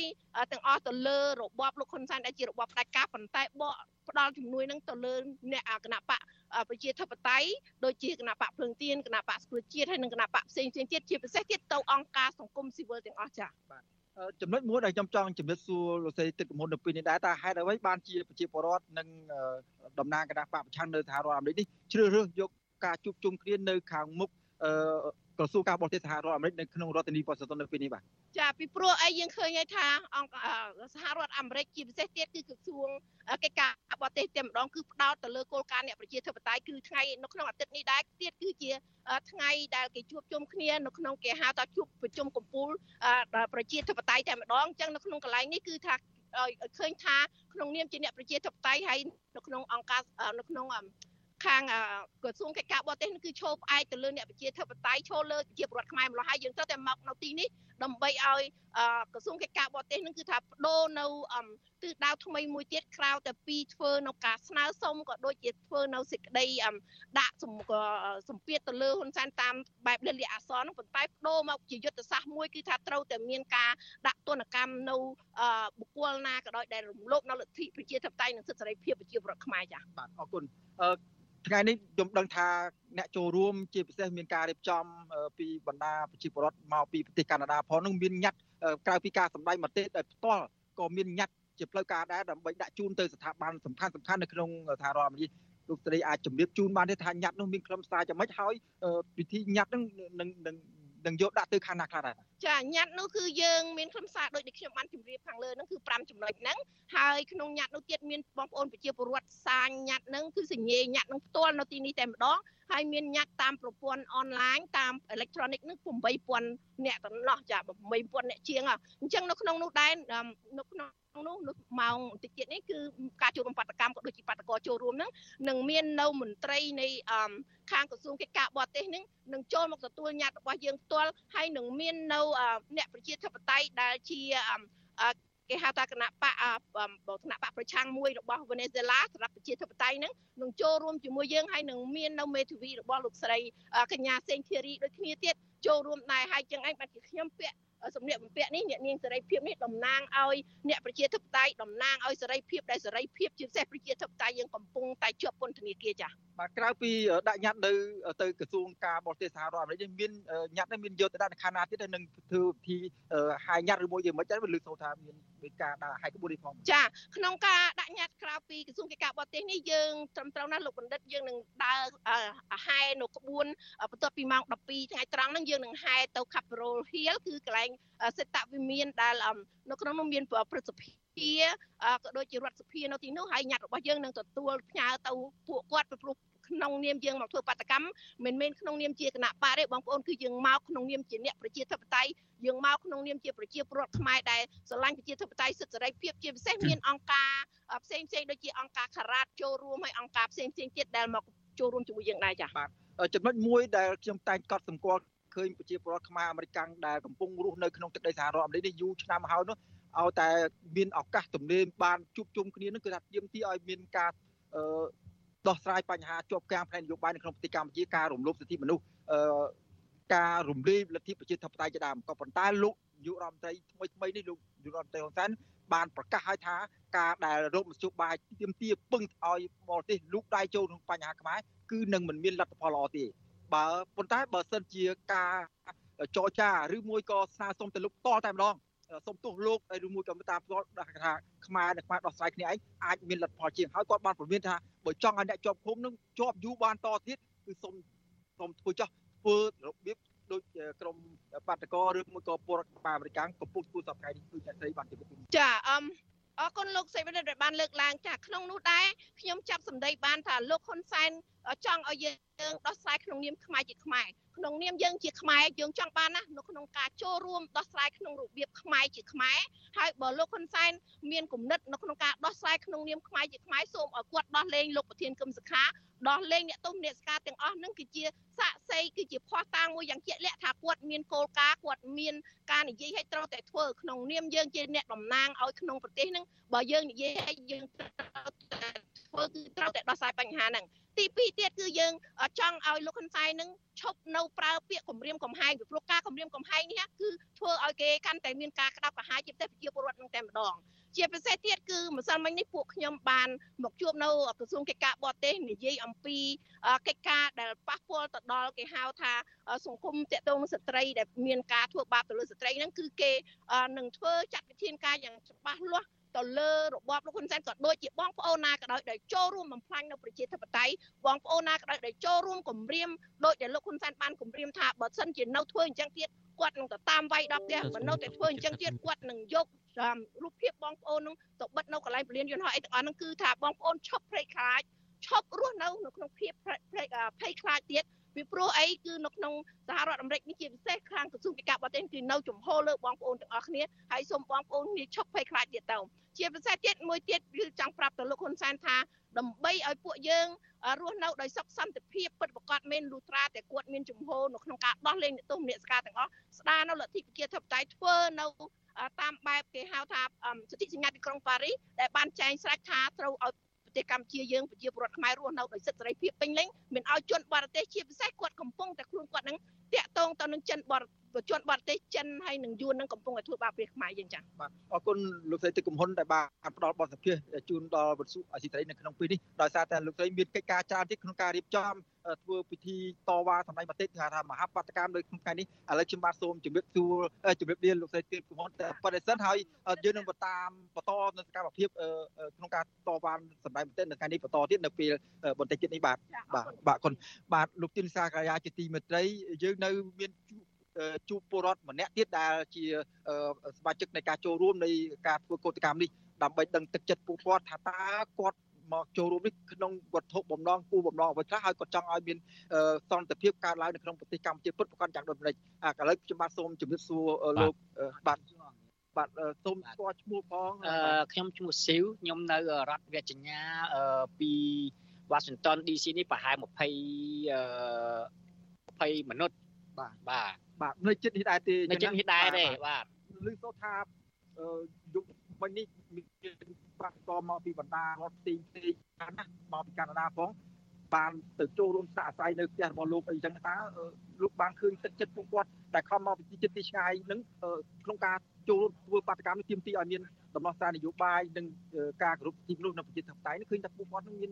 ទាំងអស់ទៅលើរបបលោកហ៊ុនសែនដែលជារបបផ្ដាច់ការប៉ុន្តែបកផ្ដល់ជំនួយហ្នឹងទៅលើអ្នកគណៈបក ប្រជាធិបតេយ្យដូចជាគណៈបកភ្លើងទៀនគណៈបកស្គ្រូជាតិហើយនិងគណៈបកផ្សេងផ្សេងទៀតជាពិសេសទៀតទៅអង្គការសង្គមស៊ីវិលទាំងអស់ចា៎បាទចំណុចមួយដែលខ្ញុំចង់ជំរាបសួរលោកស្រីទឹកកមុននៅពេលនេះដែរតើហេតុអ្វីបានជាប្រជាពលរដ្ឋនិងតំណាងគណៈបកប្រឆាំងនៅសហរដ្ឋអាមេរិកនេះជ្រើសរើសយកការជួបជុំគ្នានៅខាងមុខ ក្រសួងការបរទេសសហរដ្ឋអាមេរិកនៅក្នុងរដ្ឋធានី Washington នៅពេលនេះបាទចាពីព្រោះអីយើងឃើញហើយថាអង្គសហរដ្ឋអាមេរិកជាពិសេសទៀតគឺក្រសួងកិច្ចការបរទេសតែម្ដងគឺផ្ដោតទៅលើគោលការណ៍អ្នកប្រជាធិបតេយ្យគឺថ្ងៃនៅក្នុងអាទិត្យនេះដែរទៀតគឺជាថ្ងៃដែលគេជួបជុំគ្នានៅក្នុងគេហៅថាជួបប្រជុំកំពូលប្រជាធិបតេយ្យតែម្ដងអញ្ចឹងនៅក្នុងកន្លែងនេះគឺថាឲ្យឃើញថាក្នុងនាមជាអ្នកប្រជាធិបតេយ្យហើយនៅក្នុងអង្គការនៅក្នុង ខាងក្រសួងកិច្ចការបរទេសគឺឈរផ្អែកទៅលើអ្នកប្រជាធិបតេយ្យឈរលើជាប្រវត្តិខ្មែរម្ល៉េះហើយយើងត្រូវតែមកនៅទីនេះដើម្បីឲ្យក្រសួងកិច្ចការបរទេសនឹងគឺថាបដូរនៅទិសដៅថ្មីមួយទៀតក្រៅតែពីធ្វើនៅការស្នើសុំក៏ដូចជាធ្វើនៅសេចក្តីដាក់សម្ពាធទៅលើហ៊ុនសែនតាមបែបលិលាអសរនោះប៉ុន្តែបដូរមកជាយុទ្ធសាស្ត្រមួយគឺថាត្រូវតែមានការដាក់ទណ្ឌកម្មនៅបុគ្គលណាក៏ដោយដែលរំលោភនៅលទ្ធិប្រជាធិបតេយ្យនិងសិទ្ធិសេរីភាពប្រជាពលរដ្ឋខ្មែរចា៎បាទអរគុណ ថ្ងៃនេះខ្ញុំដឹងថាអ្នកចូលរួមជាពិសេសមានការរៀបចំពីបណ្ដាប្រជាពលរដ្ឋមកពីប្រទេសកាណាដាផងនឹងមានញត្តិក្រៅពីការសម្ដែងមតិដោយផ្ទាល់ក៏មានញត្តិជាផ្លូវការដែរដើម្បីដាក់ជូនទៅស្ថាប័នសំខាន់សំខាន់នៅក្នុងសហរដ្ឋអាមេរិកលោកស្រីអាចជម្រាបជូនបានទេថាញត្តិនោះមានខ្លឹមសារយ៉ាងម៉េចហើយពិធីញត្តិនោះនឹងនឹងនឹងយកដាក់ទៅខាងណាខ្លះដែរ ចាញត្តិនោះគឺយើងមានខ្លឹមសារដូចដែលខ្ញុំបានជម្រាបខាងលើហ្នឹងគឺ5ចំណុចហ្នឹងហើយក្នុងញត្តិនោះទៀតមានបងប្អូនប្រជាពលរដ្ឋសាញញត្តិហ្នឹងគឺសញ្ញេញត្តិហ្នឹងផ្ទាល់នៅទីនេះតែម្ដងហើយមានញត្តិតាមប្រព័ន្ធអនឡាញតាមអេឡិចត្រូនិកហ្នឹង8000អ្នកតំណោះចា8000អ្នកជាងអញ្ចឹងនៅក្នុងនោះដែរនៅក្នុងនោះម៉ោងបន្តិចទៀតនេះគឺការចូលរួមបដកម្មក៏ដូចជាបដកចូលរួមហ្នឹងនឹងមាននៅមន្ត្រីនៃខាងក្រសួងកិច្ចការបរទេសហ្នឹងនឹងចូលមកទទួលញត្តិរបស់យើងផ្ទាល់ហើយនឹងមាននៅអ្នកប្រជាធិបតេយ្យដែលជាគេគេហៅថាគណៈបកគណៈបកប្រឆាំងមួយរបស់វេណេស៊ុយឡាសម្រាប់ប្រជាធិបតេយ្យហ្នឹងនឹងចូលរួមជាមួយយើងហើយនឹងមាននៅមេធាវីរបស់លោកស្រីកញ្ញាសេងធីរីដូចគ្នាទៀតចូលរួមដែរហើយចឹងឯងបានជាខ្ញុំពាក់ សម្លៀកបំពាក់នេះអ្នកនាងសេរីភាពនេះតំណាងឲ្យអ្នកប្រជាធិបតេយ្យតំណាងឲ្យសេរីភាពដែលសេរីភាពជាពិសេសប្រជាធិបតេយ្យយើងកំពុងតែជាប់ពន្ធនាគារចា៎បាទក្រៅពីដាក់ញត្តិនៅទៅក្រសួងការបរទេសសហរដ្ឋអាមេរិកនេះមានញត្តិនេះមានយកទៅដាក់នៅខាងណាទៀតទៅនឹងធ្វើពិធីហាយញត្តិឬមួយយ៉ាងម៉េចដែរលើកសូថាមាន មានការដាក់ហាយក្បួននេះផងចាក្នុងការដាក់ញត្តិក្រៅពីក្រសួងកិច្ចការបរទេសនេះយើងត្រឹមត្រូវណាស់លោកបណ្ឌិតយើងនឹងដើរហែនៅក្បួនបន្ទាប់ពីម៉ោង12ថ្ងៃត្រង់ហ្នឹងយើងនឹងហែទៅ Capitol Hill គឺកន្លែងសេតវិមានដែលនៅក្នុងនោះមានព្រឹទ្ធសភាក៏ដូចជារដ្ឋសភានៅទីនោះហើយញត្តិរបស់យើងនឹងទទួលផ្ញើទៅពួកគាត់ពីព្រោះ ក្នុងនាមយើងមកធ្វើបាតកម្មមិនមែនក្នុងនាមជាគណៈបកទេបងប្អូនគឺយើងមកក្នុងនាមជាអ្នកប្រជាធិបតេយ្យយើងមកក្នុងនាមជាប្រជាពលរដ្ឋខ្មែរដែលស្រឡាញ់ប្រជាធិបតេយ្យសិទ្ធិសេរីភាពជាពិសេសមានអង្គការផ្សេងផ្សេងដូចជាអង្គការខារ៉ាតចូលរួមហើយអង្គការផ្សេងផ្សេងទៀតដែលមកចូលរួមជាមួយយើងដែរចា៎បាទចំណុចមួយដែលខ្ញុំតែងកត់សម្គាល់ឃើញប្រជាពលរដ្ឋខ្មែរអាមេរិកដែលកំពុងរស់នៅក្នុងទឹកដីសហរដ្ឋអាមេរិកនេះយូរឆ្នាំហើយនោះឲ្យតែមានឱកាសទំនេរបានជួបជុំគ្នានឹងគឺថាទាមទារឲ្យមានការ ដោះស្រាយបញ្ហាជាប់គាំងផ្នែកនយោបាយនៅក្នុងប្រទេសកម្ពុជាការរំលោភសិទ្ធិមនុស្សការរំលាយលទ្ធិប្រជាធិបតេយ្យជាដើមក៏ប៉ុន្តែលោកនាយករដ្ឋមន្ត្រីថ្មីថ្មីនេះលោកនាយករដ្ឋមន្ត្រីហ៊ុនសែនបានប្រកាសឲ្យថាការដែលរោគមជ្ឈបាយទាមទារពឹងឲ្យបរទេសលូកដៃចូលក្នុងបញ្ហាខ្មែរគឺនឹងមិនមានលទ្ធផលល្អទេបើប៉ុន្តែបើសិនជាការចរចាឬមួយក៏ស្នើសុំទៅលោកតតែម្ដង សុំទោសលោកឬមួយក៏តាមផ្ទាល់ថាខ្មែរនិងខ្មែរដោះស្រាយគ្នាឯងអាចមានលទ្ធផលជាងហើយគាត់បានព្រមានថាបើចង់ឲ្យអ្នកជាប់ឃុំនឹងជាប់យូរបានតទៀតគឺសុំសុំធ្វើចោះធ្វើរបៀបដូចក្រមបាតកោឬមួយក៏ពលរដ្ឋអាមេរិកកំពុងធ្វើសប្តាហ៍នេះគឺអ្នកស្រីបានជម្រាបចាអមអរគុណលោកសេវិនដែលបានលើកឡើងចាក្នុងនោះដែរខ្ញុំចាប់សម្ដីបានថាលោកហ៊ុនសែន ចង់ឲ្យយើងដោះស្រាយក្នុងនាមខ្មែរជាខ្មែរក្នុងនាមយើងជាខ្មែរយើងចង់បានណានៅក្នុងការចូលរួមដោះស្រាយក្នុងរបៀបខ្មែរជាខ្មែរហើយបើលោកហ៊ុនសែនមានគំនិតនៅក្នុងការដោះស្រាយក្នុងនាមខ្មែរជាខ្មែរសូមឲ្យគាត់ដោះលែងលោកប្រធានគឹមសុខាដោះលែងអ្នកទុំអ្នកស្ការទាំងអស់នឹងគឺជាសាកសីគឺជាភ័ស្តុតាងមួយយ៉ាងជាក់លាក់ថាគាត់មានគោលការណ៍គាត់មានការនិយាយឲ្យត្រូវតែធ្វើក្នុងនាមយើងជាអ្នកតំណាងឲ្យក្នុងប្រទេសនឹងបើយើងនិយាយឲ្យយើងត្រូវតែធ្វើគឺត្រូវតែដោះស្រាយបញ្ហាហ្នឹង ទី2ទៀតគឺយើងចង់ឲ្យលោកហ៊ុនសែននឹងឈប់នៅប្រើពាក្យគម្រាមកំហែងពីព្រោះការគម្រាមកំហែងនេះគឺធ្វើឲ្យគេកាន់តែមានការក្តាប់ក្រហាយជាពិសេសប្រជាពលរដ្ឋនឹងតែម្ដងជាពិសេសទៀតគឺម្សិលមិញនេះពួកខ្ញុំបានមកជួបនៅក្រសួងកិច្ចការបរទេសនិយាយអំពីកិច្ចការដែលប៉ះពាល់ទៅដល់គេហៅថាសង្គមតេតងស្ត្រីដែលមានការធ្វើបាបទៅលើស្ត្រីហ្នឹងគឺគេនឹងធ្វើចាត់វិធានការយ៉ាងច្បាស់លាស់ ទៅលើរបបលោកហ៊ុនសែនក៏ដូចជាបងប្អូនណាក៏ដោយដែលចូលរួមបំផ្លាញនៅប្រជាធិបតេយ្យបងប្អូនណាក៏ដោយដែលចូលរួមគម្រាមដោយដែលលោកហ៊ុនសែនបានគម្រាមថាបើសិនជានៅធ្វើអញ្ចឹងទៀតគាត់នឹងទៅតាមវាយដល់ផ្ទះបើនៅតែធ្វើអញ្ចឹងទៀតគាត់នឹងយករូបភាពបងប្អូននឹងទៅបិទនៅកន្លែងពលានយន្តហោះអីទាំងអស់ហ្នឹងគឺថាបងប្អូនឈប់ព្រៃខ្លាចឈប់រស់នៅនៅក្នុងភាពភ័យខ្លាចទៀត ពីព្រោះអីគឺនៅក្នុងសហរដ្ឋអាមេរិកនេះជាពិសេសខាងក្រសួងកិច្ចការបរទេសគឺនៅចំហលើបងប្អូនទាំងអស់គ្នាហើយសូមបងប្អូនគ្នាឈប់ភ័យខ្លាចទៀតទៅជាពិសេសទៀតមួយទៀតគឺចង់ប្រាប់ទៅលោកហ៊ុនសែនថាដើម្បីឲ្យពួកយើងរស់នៅដោយសុខសន្តិភាពពិតប្រាកដមែនលូត្រាតែគាត់មានជំហរនៅក្នុងការដោះលែងអ្នកទោសមនសិការទាំងអស់ស្ដារនៅលទ្ធិប្រជាធិបតេយ្យធ្វើនៅតាមបែបគេហៅថាសន្ធិសញ្ញាទីក្រុងប៉ារីសដែលបានចែងស្រេចថាត្រូវឲ្យ ប្រទេសកម្ពុជាយើងប្រជាពលរដ្ឋខ្មែររស់នៅដោយសិទ្ធិសេរីភាពពេញលេញមិនឲ្យជនបរទេសជាពិសេសគាត់កំពុងតែខ្លួនគាត់នឹងតាក់ទងទៅនឹងចិនបរ ជនបរទេសចិនហើយនឹងយួននឹងកំពុងតែធ្វើបាបព្រះខ្មែរយើងចា៎បាទអរគុណលោកស្រីទឹកកំហ៊ុនដែលបានផ្ដល់បទសម្ភាសជូនដល់វិទ្យុអសីត្រីនៅក្នុងពេលនេះដោយសារតែលោកស្រីមានកិច្ចការច្រើនទៀតក្នុងការរៀបចំធ្វើពិធីតវ៉ាសម្ដែងមតិថាថាមហាបដកម្មនៅក្នុងថ្ងៃនេះឥឡូវខ្ញុំបាទសូមជម្រាបសួរជម្រាបលាលោកស្រីទឹកកំហ៊ុនតែបដិសិនហើយយើងនឹងបន្តតាមបន្តនៅសកម្មភាពក្នុងការតវ៉ាសម្ដែងមតិនៅថ្ងៃនេះបន្តទៀតនៅពេលបន្តិចទៀតនេះបាទបាទបាទគុណបាទលោកទីនសាកាយាជាទីមេត្រីយើងនៅមានជួប ពលរដ្ឋម្នាក់ទៀតដែលជាសមាជិកនៃការចូលរួមនៃការធ្វើកោតកម្មនេះដើម្បីដឹងទឹកចិត្តពួកគាត់ថាតើគាត់មកចូលរួមនេះក្នុងវត្ថុបំណងគូបំណងអ្វីខ្លះហើយគាត់ចង់ឲ្យមានសន្តិភាពកើតឡើងនៅក្នុងប្រទេសកម្ពុជាពិតប្រាកដយ៉ាងដូចម្តេចឥឡូវខ្ញុំបាទសូមជម្រាបសួរលោកបាទបាទសូមស្គាល់ឈ្មោះផងខ្ញុំឈ្មោះស៊ីវខ្ញុំនៅរដ្ឋវិជ្ជាពីវ៉ាស៊ីនតោន DC នេះប្រហែល20 20មនុស្សបាទបាទ បាទនៅចិត្តនេះដែរទេនៅចិត្តនេះដែរទេបាទឮសូថាយុបមិញនេះមានបាក់តមកពីបណ្ដារដ្ឋផ្សេងផ្សេងណាមកពីកាណាដាផងបានទៅចូលរួមសាកអាស្រ័យនៅផ្ទះរបស់លោកអីចឹងតើលោកបានឃើញទឹកចិត្តពួកគាត់ដែលខំមកពីចិត្តទីឆ្ងាយនឹងក្នុងការចូលធ្វើបាតកម្មនេះទាមទារឲ្យមានដំណោះស្រាយនយោបាយនិងការគោរពសិទ្ធិមនុស្សនៅប្រជាធិបតេយ្យនេះឃើញថាពួកគាត់នឹងមាន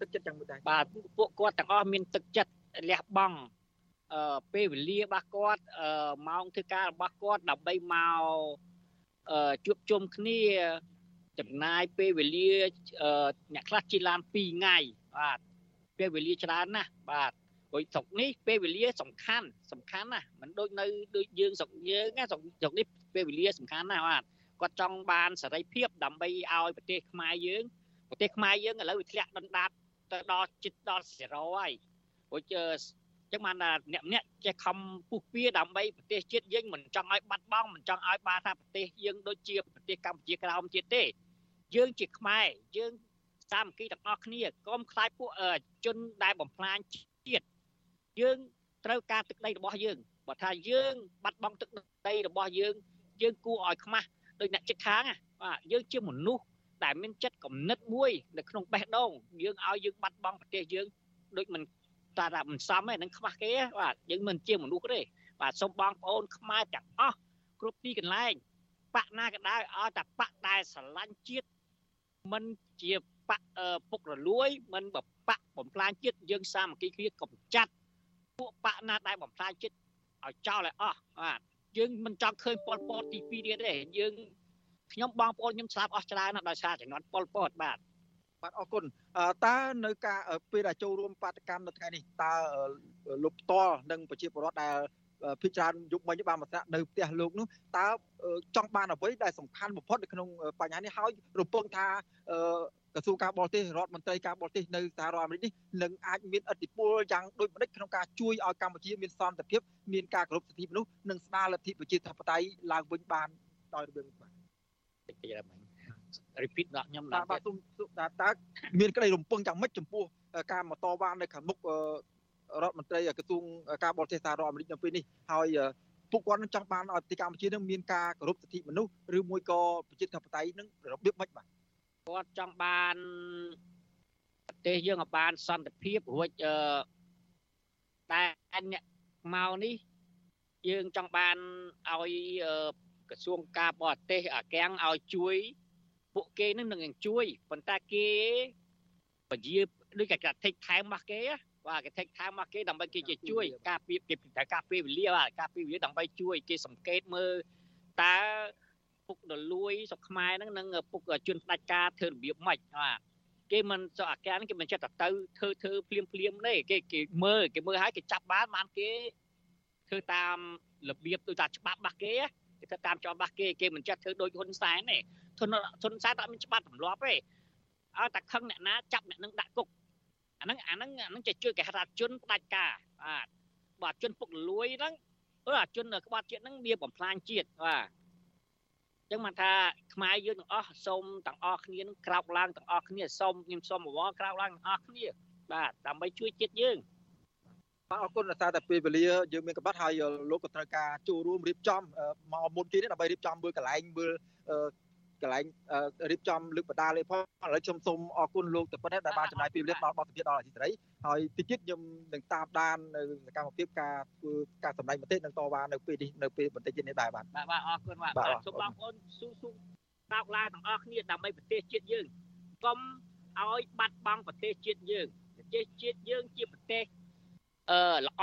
ទឹកចិត្តយ៉ាងម៉េចដែរបាទពួកគាត់ទាំងអស់មានទឹកចិត្តលះបង់អឺ ពេលវេលារបស់គាត់អឺម៉ោងធ្វើការរបស់គាត់ដើម្បីមកអឺជួបជុំគ្នាចំណាយពេលវេលាអ្នកខ្លះជិះឡាន2ថ្ងៃបាទពេលវេលាច្រើនណាស់បាទព្រោះស្រុកនេះពេលវេលាសំខាន់សំខាន់ណាស់មិនដូចនៅដូចយើងស្រុកយើងណាស្រុកស្រុកនេះពេលវេលាសំខាន់ណាស់បាទគាត់ចង់បានសេរីភាពដើម្បីឲ្យប្រទេសខ្មែរយើងប្រទេសខ្មែរយើងឥឡូវវាធ្លាក់ដុនដាបទៅដល់ជិតដល់0ហើយព្រោះជើ ចឹងបានថាអ្នកម្នាក់ចេះខំពុះពៀដើម្បីប្រទេសជាតិយើងមិនចង់ឲ្យបាត់បង់មិនចង់ឲ្យបានថាប្រទេសយើងដូចជាប្រទេសកម្ពុជាក្រោមទៀតទេ យើងជាខ្មែរយើងសាមគ្គីទាំងអស់គ្នាកុំខ្លាចពួកជនដែលបំផ្លាញជាតិយើងត្រូវការទឹកដីរបស់យើងបើថាយើងបាត់បង់ទឹកដីរបស់យើង យើងគួរឲ្យខ្មាស់ដោយអ្នកចិត្តខាងបាទយើងជាមនុស្សដែលមានចិត្តគំនិតមួយនៅក្នុងបេះដូងយើងឲ្យយើងបាត់បង់ប្រទេសយើងដូចមិន តាថាមិនសមទេនឹងខ្វះគេបាទយើងមិនជាមនុស្សទេបាទសូមបងប្អូនខ្មែរទាំងអស់គ្រប់ទីកន្លែងបកណាក៏ដោយឲ្យតែបកដែលស្រឡាញ់ជាតិមិនជាបកពុករលួយ មិនបបកបំផ្លាញជាតិយើងសាមគ្គីគ្នាកំចាត់ពួកបកណាដែលបំផ្លាញជាតិឲ្យចោលឲ្យអស់បាទយើងមិនចង់ឃើញប៉ុលពតទី2ទៀតទេយើងខ្ញុំបងប្អូនខ្ញុំស្លាប់អស់ច្រើនណាស់ដោយសារចំនួនប៉ុលពតបាទ បាទអរគុណតើនៅការពេលដែលចូលរួមបាតកម្មនៅថ្ងៃនេះតើលោកផ្ទាល់និងប្រជាពលរដ្ឋដែលភិជាច្រើនយុគមិញបានមកស្នាក់នៅផ្ទះលោកនោះតើចង់បានអ្វីដែលសំខាន់បំផុតនៅក្នុងបញ្ហានេះហើយរំពឹងថាក្រសួងការបរទេសរដ្ឋមន្ត្រីការបរទេសនៅសហរដ្ឋអាមេរិកនេះនឹងអាចមានឥទ្ធិពលយ៉ាងដូចម្តេចក្នុងការជួយឲ្យកម្ពុជាមានសន្តិភាពមានការគោរពសិទ្ធិមនុស្សនិងស្ដារលទ្ធិប្រជាធិបតេយ្យឡើងវិញបានដោយរបៀបនេះបាទតិចទៀតមិញ repeat ដល់ខ្ញុំដល់បាទសូមតើមានក្តីរំពឹងយ៉ាងម៉េចចំពោះការមកតវ៉ានៅខាងមុខរដ្ឋមន្ត្រីក្រសួងការបរទេសសហរដ្ឋអាមេរិកនៅពេលនេះហើយពួកគាត់នឹងចង់បានឲ្យប្រទេសកម្ពុជានឹងមានការគោរពសិទ្ធិមនុស្សឬមួយក៏ប្រជាធិបតេយ្យនឹងរបៀបម៉េចបាទគាត់ចង់បានប្រទេសយើងឲ្យបានសន្តិភាពរួចអឺតែអ្នកមកនេះយើងចង់បានឲ្យក្រសួងការបរទេសអាកាំងឲ្យជួយ ពួកគេនឹងនឹងជួយប៉ុន្តែគេពជាដូចគេថេកថែមរបស់គេបាទគេថេកថែមរបស់គេដើម្បីគេជាជួយ ការពីគេត្រូវការពេលវេលាបាទការពេលវេលាដើម្បីជួយ គេសង្កេតមើលតើពុករលួយស្រុកខ្មែរហ្នឹងនឹងពុកជន់ផ្ដាច់ការធ្វើរបៀបម៉េចបាទគេមិនសអាការគេមិនចិត្តទៅធ្វើធ្វើភ្លាមភ្លាមទេគេគេមើលគេមើលហើយគេចាប់បានបានគេធ្វើតាមរបៀបដូចថាច្បាប់របស់គេគេធ្វើតាមច្បាប់របស់គេគេមិនចិត្តធ្វើដូចហ៊ុនសែនទេ ហ៊ុនហ៊ុនសែនតែមានច្បាប់ទម្លាប់ទេឲ្យតែខឹងអ្នកណាចាប់អ្នកនឹងដាក់គុកអាហ្នឹងអាហ្នឹងអាហ្នឹងจะជួយគេហៅថាជនផ្ដាច់ការបាទបាទជនពុករលួយហ្នឹងអឺអាជនក្បត់ជាតិហ្នឹងវាបំផ្លាញជាតិបាទចឹងបានថាខ្មែរយើងទាំងអស់សូមទាំងអស់គ្នានឹងក្រោកឡើងទាំងអស់គ្នាសូមខ្ញុំសូមអវរក្រោកឡើងទាំងអស់គ្នាបាទដើម្បីជួយជាតិយើងបាទអរគុណសារតែពេលវេលាយើងមានកម្រិតហើយលោកក៏ត្រូវការចូលរួមរៀបចំមកមុនទៀតដើម្បីរៀបចំមើលកន្លែងមើល កន្លែងរៀបចំលើកបដាលេផងឥឡូវខ្ញុំសូមអរគុណលោកទៅប៉ុណ្ណេះដែលបានចំណាយពេលវេលាដល់បទសម្ភាសន៍ដល់អធិស្រីហើយតិចទៀតខ្ញុំនឹងតាមដាននៅសកម្មភាពការធ្វើការសម្ដែងមតិនិងតវ៉ានៅពេលនេះនៅពេលបន្តិចទៀតនេះដែរបាទបាទបាទអរគុណបាទសូមបងប្អូនស៊ូស៊ូតោកឡាទាំងអស់គ្នាដើម្បីប្រទេសជាតិយើងកុំឲ្យបាត់បង់ប្រទេសជាតិយើងប្រទេសជាតិយើងជាប្រទេសអឺល្អ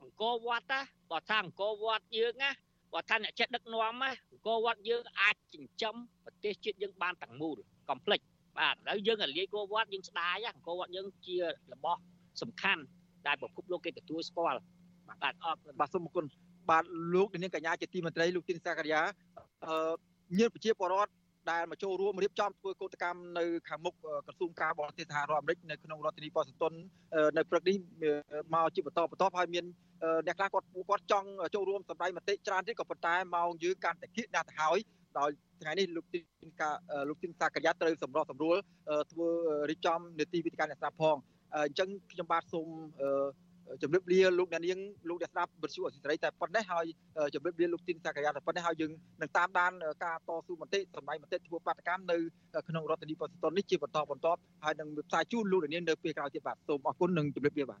អង្គរវត្តណាបើថាអង្គរវត្តយើងណា បើថាអ្នកចិត្តដឹកនាំណាអង្គរវត្តយើងអាចចិញ្ចឹមប្រទេសជាតិយើងបានទាំងមូលកុំភ្លេចបាទឥឡូវយើងលាយអង្គរវត្តយើងស្ដាយអង្គរវត្តយើងជារបស់សំខាន់ដែលពិភពលោកគេទទួលស្គាល់បាទអរបាទសូមអរគុណបាទលោកនាងកញ្ញាជាទីមន្ត្រីលោកទីនសាករិយាអឺញាតិប្រជាពលរដ្ឋដែលមកចូលរួមរៀបចំធ្វើកោតកម្មនៅខាងមុខក្រសួងការបរទេសសហរដ្ឋអាមេរិកនៅក្នុងរដ្ឋធានីវ៉ាស៊ីនតោននៅព្រឹកនេះមកជាបន្តបន្ទាប់ហើយមាន អ្នកខ្លះគាត់គាត់ចង់ចូលរួមសម្ដែងមតិច្រើនទៀតក៏ប៉ុន្តែម៉ោងយើងកាន់តែគៀកណាស់ទៅហើយដោយថ្ងៃនេះលោកទីនកាលោកទីនសាករិយាត្រូវសម្រុះសម្រួលធ្វើរៀបចំនេតិវិទ្យាអ្នកស្ដាប់ផងអញ្ចឹងខ្ញុំបាទសូមជំរាបលាលោកអ្នកនាងលោកអ្នកស្ដាប់វិទ្យុអសិរ័យតែប៉ុណ្ណេះហើយជំរាបលាលោកទីនសាករាតែប៉ុណ្ណេះហើយយើងនឹងតាមដានការតស៊ូមតិសម្ដែងមតិធ្វើបាតកម្មនៅក្នុងរដ្ឋធានីវ៉ាស៊ីនតោននេះជាបន្តបន្តហើយនឹងផ្សាយជូនលោកអ្នកនាងនៅពេលក្រោយទៀតបាទសូមអរគុណនិងជំរាបលាបាទ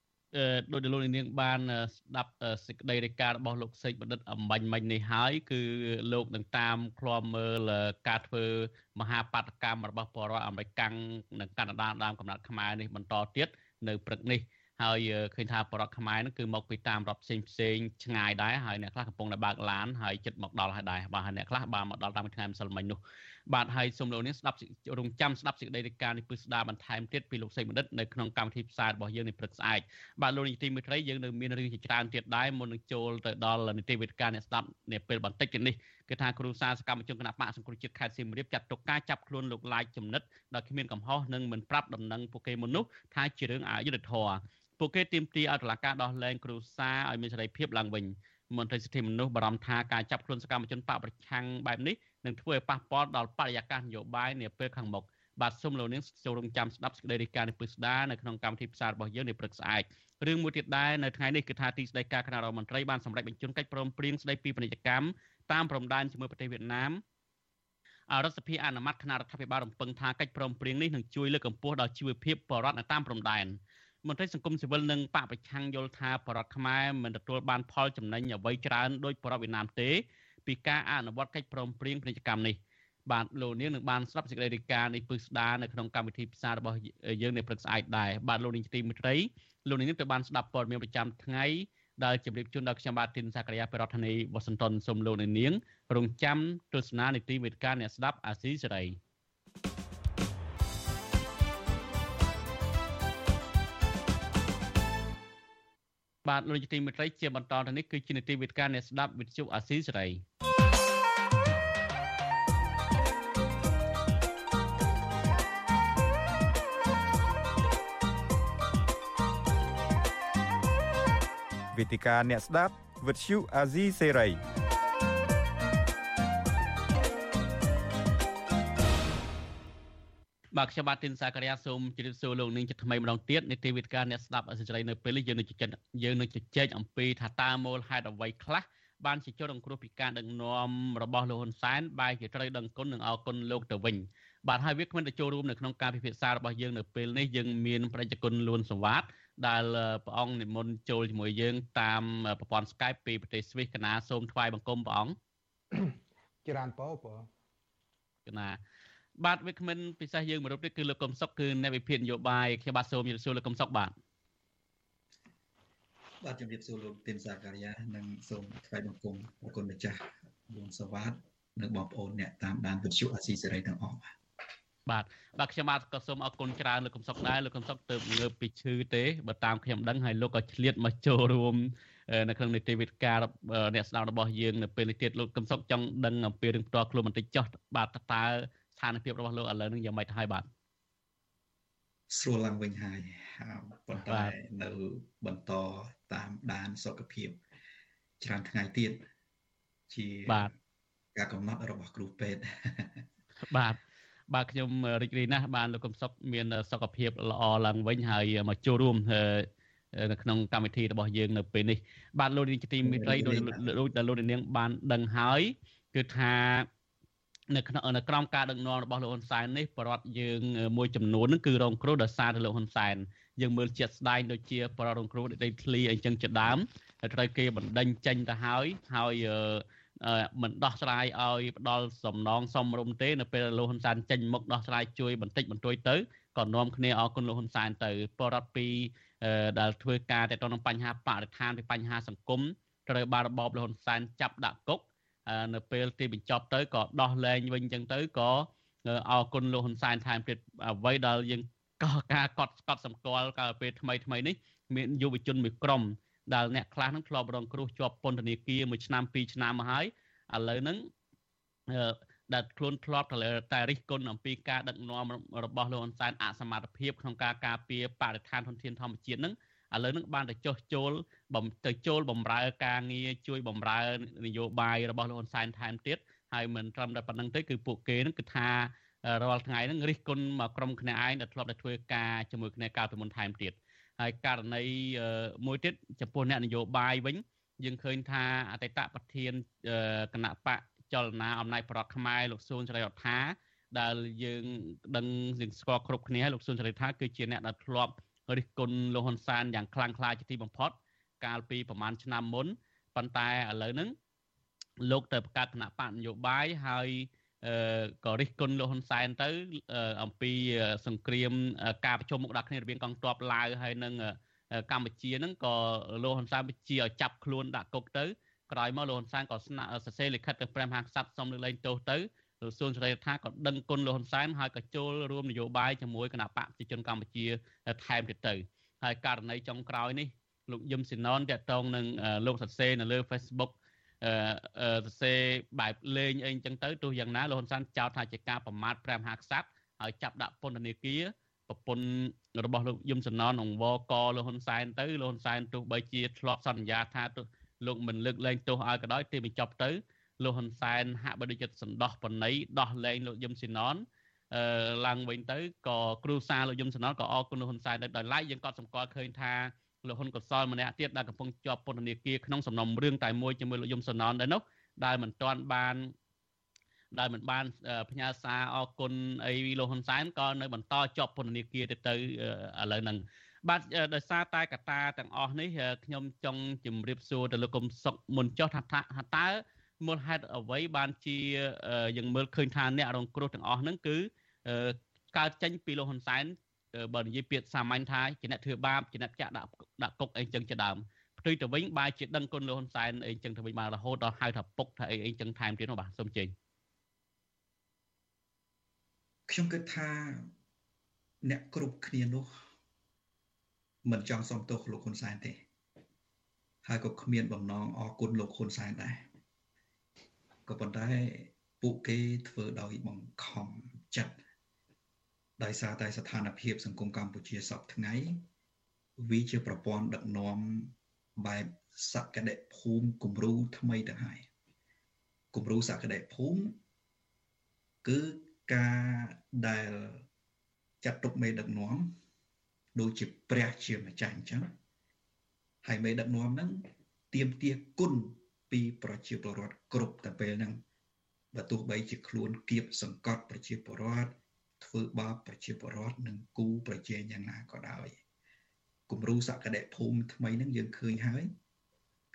ដោយលោកនាងបានស្ដាប់សេចក្តីរាយការណ៍របស់លោកសេកបណ្ឌិតអំបញ្ញមិញនេះហើយគឺលោកនឹងតាមឃ្លាំមើលការធ្វើមហាបាតកម្មរបស់បរិវត្តអាមេរិកនិងកាណាដាដើមកំណត់ខ្មែរនេះបន្តទៀតនៅព្រឹកនេះហើយឃើញថាបរិវត្តខ្មែរនឹងគឺមកពីតាមរដ្ឋផ្សេងផ្សេងឆ្ងាយដែរហើយអ្នកខ្លះកំពុងតែបើកឡានហើយចិត្តមកដល់ហើយដែរបាទហើយអ្នកខ្លះបានមកដល់តាមថ្ងៃម្សិលមិញនោះ បាទហើយសូមលោកនាងស្ដាប់រងចាំស្ដាប់សេចក្តីរាយការណ៍នេះពឹស្ដារបន្ថែមទៀតពីលោកសេចបណ្ឌិតនៅក្នុងកម្មវិធីផ្សាយរបស់យើងនេះព្រឹកស្អែកបាទលោកនាយកទីមេត្រីយើងនៅមានរឿងជាច្រើនទៀតដែរមុននឹងចូលទៅដល់នីតិវិទ្យាអ្នកស្ដាប់នាពេលបន្តិចទៀតនេះគឺថាគ្រូសាសកម្មជនគណៈបកសង្គ្រោះជាតិខេត្តសៀមរាបចាត់ទុកការចាប់ខ្លួនលោកឡាយចំណិតដោយគ្មានកំហុសនិងមិនប្រាប់ដំណឹងពួកគេមុននោះថាជារឿងអយុត្តិធម៌ពួកគេទាមទារឲ្យតុលាការដោះលែងគ្រូសាឲ្យមានសេរីភាពឡើងវិញមន្ត្រីសិទ្ធិមនុស្សបារម្ភថាការចាប់ខ្លួនសកម្មជនបកប្រឆាំងបែបនេះ នឹងធ្វើឲ្យប៉ះពាល់ដល់បរិយាកាសនយោបាយនាពេលខាងមុខបាទសូមលោកនាងចូលរងចាំស្ដាប់សេចក្តីរាយការណ៍នេះពិស្ដានៅក្នុងកម្មវិធីផ្សាយរបស់យើងនាព្រឹកស្អែករឿងមួយទៀតដែរនៅថ្ងៃនេះគឺថាទីស្តីការគណៈរដ្ឋមន្ត្រីបានសម្រេចបញ្ជូនកិច្ចព្រមព្រៀងស្តីពីពាណិជ្ជកម្មតាមព្រំដែនជាមួយប្រទេសវៀតណាមរដ្ឋសភាអនុម័តគណៈរដ្ឋាភិបាលរំពឹងថាកិច្ចព្រមព្រៀងនេះនឹងជួយលើកកម្ពស់ដល់ជីវភាពបរតនៅតាមព្រំដែនមន្ត្រីសង្គមស៊ីវិលនិងបកប្រឆាំងយល់ថាបរតខ្មែរមិនទទួលបានផលចំណេញអ្វីច្រើនដោយបរតវៀតណាមទេ ពីការអនុវត្តកិច្ចព្រមព្រៀងពាណិជ្ជកម្មនេះបាទលោកនាងនឹងបានស្ដាប់សេចក្តីរាយការណ៍នេះពឹស្ដារនៅក្នុងកម្មវិធីផ្សាយរបស់យើងនៅព្រឹកស្អែកដែរបាទលោកនាងទីមិត្តរីលោកនាងទៅបានស្ដាប់ព័ត៌មានប្រចាំថ្ងៃដែលជម្រាបជូនដល់ខ្ញុំបាទទីនសាករិយាពីរដ្ឋធានីវ៉ាស៊ីនតោនសូមលោកនាងរងចាំទស្សនានីតិវិទ្យាអ្នកស្ដាប់អាស៊ីសេរី បាទលោកទីមិត្តរីជាបន្តទៅនេះគឺជានីតិវិទ្យាអ្នកស្ដាប់វិទ្យុអាស៊ីសេរីវេទិកាអ្នកស្ដាប់វិទ្យុអាស៊ីសេរី បាទខ្ញុំបាទទីនសាករិយាសូមជម្រាបសួរលោកនាងជាថ្មីម្ដងទៀតនីតិវិទ្យាអ្នកស្ដាប់អសិរ័យនៅពេលនេះយើងនឹងជជែកយើងនឹងជជែកអំពីថាតើមូលហេតុអ្វីខ្លះបានជាចូលរងគ្រោះពីការដឹកនាំរបស់លោកហ៊ុនសែនបែរជាត្រូវដឹងគុណនិងអរគុណលោកទៅវិញបាទហើយវាគ្មិនទៅចូលរួមនៅក្នុងការពិភាក្សារបស់យើងនៅពេលនេះយើងមានប្រជាជនលួនសវ៉ាតដែលព្រះអង្គនិមន្តចូលជាមួយយើងតាមប្រព័ន្ធ Skype ពីប្រទេសស្វីសកណាសូមថ្វាយបង្គំព្រះអង្គច្រើនពោពោកណា បាទវាគ្មិនពិសេសយើងមួយរូបទៀតគឺលោកកឹមសុខគឺអ្នកវិភាគនយោបាយខ្ញុំបាទសូមជម្រាបសួរលោកកឹមសុខបាទបាទជម្រាបសួរលោកទីនសាការីយ៉ានិងសូមថ្លែងបង្គំអរគុណម្ចាស់លួនសវ៉ាតនិងបងប្អូនអ្នកតាមដានវិទ្យុអាស៊ីសេរីទាំងអស់បាទបាទខ្ញុំបាទក៏សូមអរគុណច្រើនលោកកឹមសុខដែរលោកកឹមសុខទៅងើបពីឈឺទេបើតាមខ្ញុំដឹងហើយលោកក៏ឆ្លៀតមកចូលរួមនៅក្នុងនីតិវិទ្យាអ្នកស្ដាប់របស់យើងនៅពេលនេះទៀតលោកកឹមសុខចង់ដឹងអំពីរឿងផ្ទាល់ខ្លួនបន្តិចចុះបាទតើស្ថានភាពរបស់លោកឥឡូវនឹងយ៉ាងម៉េចទៅហើយបាទស្រួលឡើងវិញហើយប៉ុន្តែនៅបន្តតាមដានសុខភាពច្រើនថ្ងៃទៀតជាបាទការកំណត់របស់គ្រូពេទ្យបាទបាទខ្ញុំរីករាយណាស់បានលោកកំសុកមានសុខភាពល្អឡើងវិញហើយមកចូលរួមនៅក្នុងកម្មវិធីរបស់យើងនៅពេលនេះបាទលោកនាងទីមេត្រីដោយដោយដែលលោកនាងបានដឹងហើយគឺថា នៅក្នុងនៅក្រោមការដឹកនាំរបស់លោកហ៊ុនសែននេះបរដ្ឋយើងមួយចំនួនហ្នឹងគឺរងគ្រោះដោយសារតែលោកហ៊ុនសែនយើងមើលជាក់ស្ដែងដូចជាបរដ្ឋរងគ្រោះដីធ្លីអីចឹងជាដើមត្រូវគេបណ្ដេញចេញទៅហើយហើយមិនដោះស្រាយឲ្យផ្ដល់សំណងសមរម្យទេនៅពេលលោកហ៊ុនសែនចេញមុខដោះស្រាយជួយបន្តិចបន្តួចទៅក៏នាំគ្នាអរគុណលោកហ៊ុនសែនទៅបរដ្ឋពីដែលធ្វើការទៅនឹងបញ្ហាបរិស្ថានពីបញ្ហាសង្គមត្រូវបានរបបលោកហ៊ុនសែនចាប់ដាក់គុក នៅពេលទីបញ្ចប់ទៅក៏ដោះលែងវិញអញ្ចឹងទៅក៏អរគុណលោកហ៊ុនសែនថែមទៀតអ្វីដែលយើងក៏ការកត់ស្កត់សម្គាល់កាលពេលថ្មីថ្មីនេះមានយុវជនមួយក្រុមដែលអ្នកខ្លះនឹងធ្លាប់រងគ្រោះជាប់ពន្ធនាគារមួយឆ្នាំពីរឆ្នាំមកហើយឥឡូវហ្នឹងដែលខ្លួនធ្លាប់តែរិះគន់អំពីការដឹកនាំរបស់លោកហ៊ុនសែនអសមត្ថភាពក្នុងការការពារបរិស្ថានធនធានធម្មជាតិហ្នឹង ឥឡូវហ្នឹងបានទៅចុះចូលបំទៅចូលបំរើការងារជួយបំរើនយោបាយរបស់លោកហ៊ុនសែនថែមទៀតហើយមិនត្រឹមតែប៉ុណ្្នឹងទេគឺពួកគេហ្នឹងគឺថារាល់ថ្ងៃហ្នឹងរិះគន់មកក្រុមគ្នាឯងដែលធ្លាប់តែធ្វើការជាមួយគ្នាកាលពីមុនថែមទៀតហើយករណីមួយទៀតចំពោះអ្នកនយោបាយវិញយើងឃើញថាអតីតប្រធានគណៈបកចលនាអំណាចប្រដ្ឋខ្មែរលោកសួនចរិយរដ្ឋាដែលយើងដឹងយើងស្គាល់គ្រប់គ្នាលោកសួនចរិយរដ្ឋាគឺជាអ្នកដែលធ្លាប់ រិះគន់លោកហ៊ុនសែនយ៉ាងខ្លាំងក្លាជាទីបំផុត កាលពីប្រហែលឆ្នាំមុនប៉ុន្តែឥឡូវហ្នឹងលោកទៅប្រកាសគណៈបកនយោបាយហើយក៏រិះគន់លោកហ៊ុនសែនទៅ អំពីសង្គ្រាម ការប្រជុំមុខដាក់គ្នារវាងកងទ័ពឡាវហើយនិងកម្ពុជាហ្នឹងក៏លោកហ៊ុនសែនបញ្ជាឲ្យចាប់ខ្លួនដាក់គុកទៅក្រោយមកលោកហ៊ុនសែនក៏ស្នាក់សរសេរលិខិតទៅព្រះមហាក្សត្រសុំលើកលែងទោសទៅ លោកសួនសេរីថាក៏ដឹងគុណលោកហ៊ុនសែនហើយក៏ចូលរួមនយោបាយជាមួយគណៈបកប្រជាជនកម្ពុជាថែមទៀតទៅហើយករណីចុងក្រោយនេះលោកយឹមស៊ីណនតាក់ទងនឹងលោកសរសេរនៅលើ Facebook អឺសរសេរបែបលេងអីចឹងទៅទោះយ៉ាងណាលោកហ៊ុនសែនចោទថាជាការប្រមាថព្រះមហាក្សត្រហើយចាប់ដាក់ពន្ធនាគារប្រពន្ធរបស់លោកយឹមសំណនអង្គវកលោកហ៊ុនសែនទៅលោកហ៊ុនសែនទោះបីជាធ្លាប់សន្យាថាលោកមិនលើកលែងទោសឲ្យក៏ដោយទីបញ្ចប់ទៅ លោកហ៊ុនសែនហាក់បីដូចជាសន្តោសបណីដោះលែងលោកយឹមស៊ីណនអឺឡើងវិញទៅក៏គ្រូសាលោកយឹមស៊ីណនក៏អរគុណលោកហ៊ុនសែនដោយឡែកយើងក៏សម្គាល់ឃើញថាលោកហ៊ុនកសលម្នាក់ទៀតដែលកំពុងជាប់ពន្ធនាគារក្នុងសំណុំរឿងតែមួយជាមួយលោកយមសណនដែរនោះដែលមិនទាន់បានដែលមិនបានផ្ញើសារអរគុណអីលោកហ៊ុនសែនក៏នៅបន្តជាប់ពន្ធនាគារទៅទៅឥឡូវហ្នឹងបាទដោយសារតែកត្តាទាំងអស់នេះខ្ញុំចង់ជម្រាបសួរទៅលោកកុំសុកមុនចុះថាថាតើ មូលហេតុអ្វីបានជាយើងមើលឃើញថាអ្នករងគ្រោះទាំងអស់ហ្នឹងគឺកើតចេញពីលោកហ៊ុនសែនបើនិយាយពាក្យសាមញ្ញថាជាអ្នកធ្វើបាបជាអ្នកចាក់ដាក់ដាក់គុកអីចឹងជាដើមផ្ទុយទៅវិញបែរជាដឹងគុណលោកហ៊ុនសែនអីចឹងទៅវិញបានរហូតដល់ហៅថាពុកថាអីអីចឹងថែមទៀតនោះបាទសូមជើញខ្ញុំគិតថាអ្នកគ្រប់គ្នានោះមិនចង់សុំទោសលោកហ៊ុនសែនទេហើយក៏គ្មានបំណងអរគុណលោកហ៊ុនសែនដែរ ក៏ប៉ុន្តែពួកគេធ្វើដោយបង្ខំចិត្តដោយសារតែស្ថានភាពសង្គមកម្ពុជាសពថ្ងៃវាជាប្រព័ន្ធដឹកនាំបែបសក្តិភូមិគំរូថ្មីទៅហើយគំរូសក្តិភូមិគឺការដែលចាត់ទុកមេដឹកនាំដូចជាព្រះជាម្ចាស់អញ្ចឹងហើយមេដឹកនាំហ្នឹងទៀមទាគុណ ពីប្រជាពលរដ្ឋគ្រប់តែពេលហ្នឹងបើទោះបីជាខ្លួនគៀបសង្កត់ប្រជាពលរដ្ឋធ្វើបាបប្រជាពលរដ្ឋនិងគូប្រជែងយ៉ាងណាក៏ដោយគំរូសក្តិភូមិថ្មីហ្នឹងយើងឃើញហើយ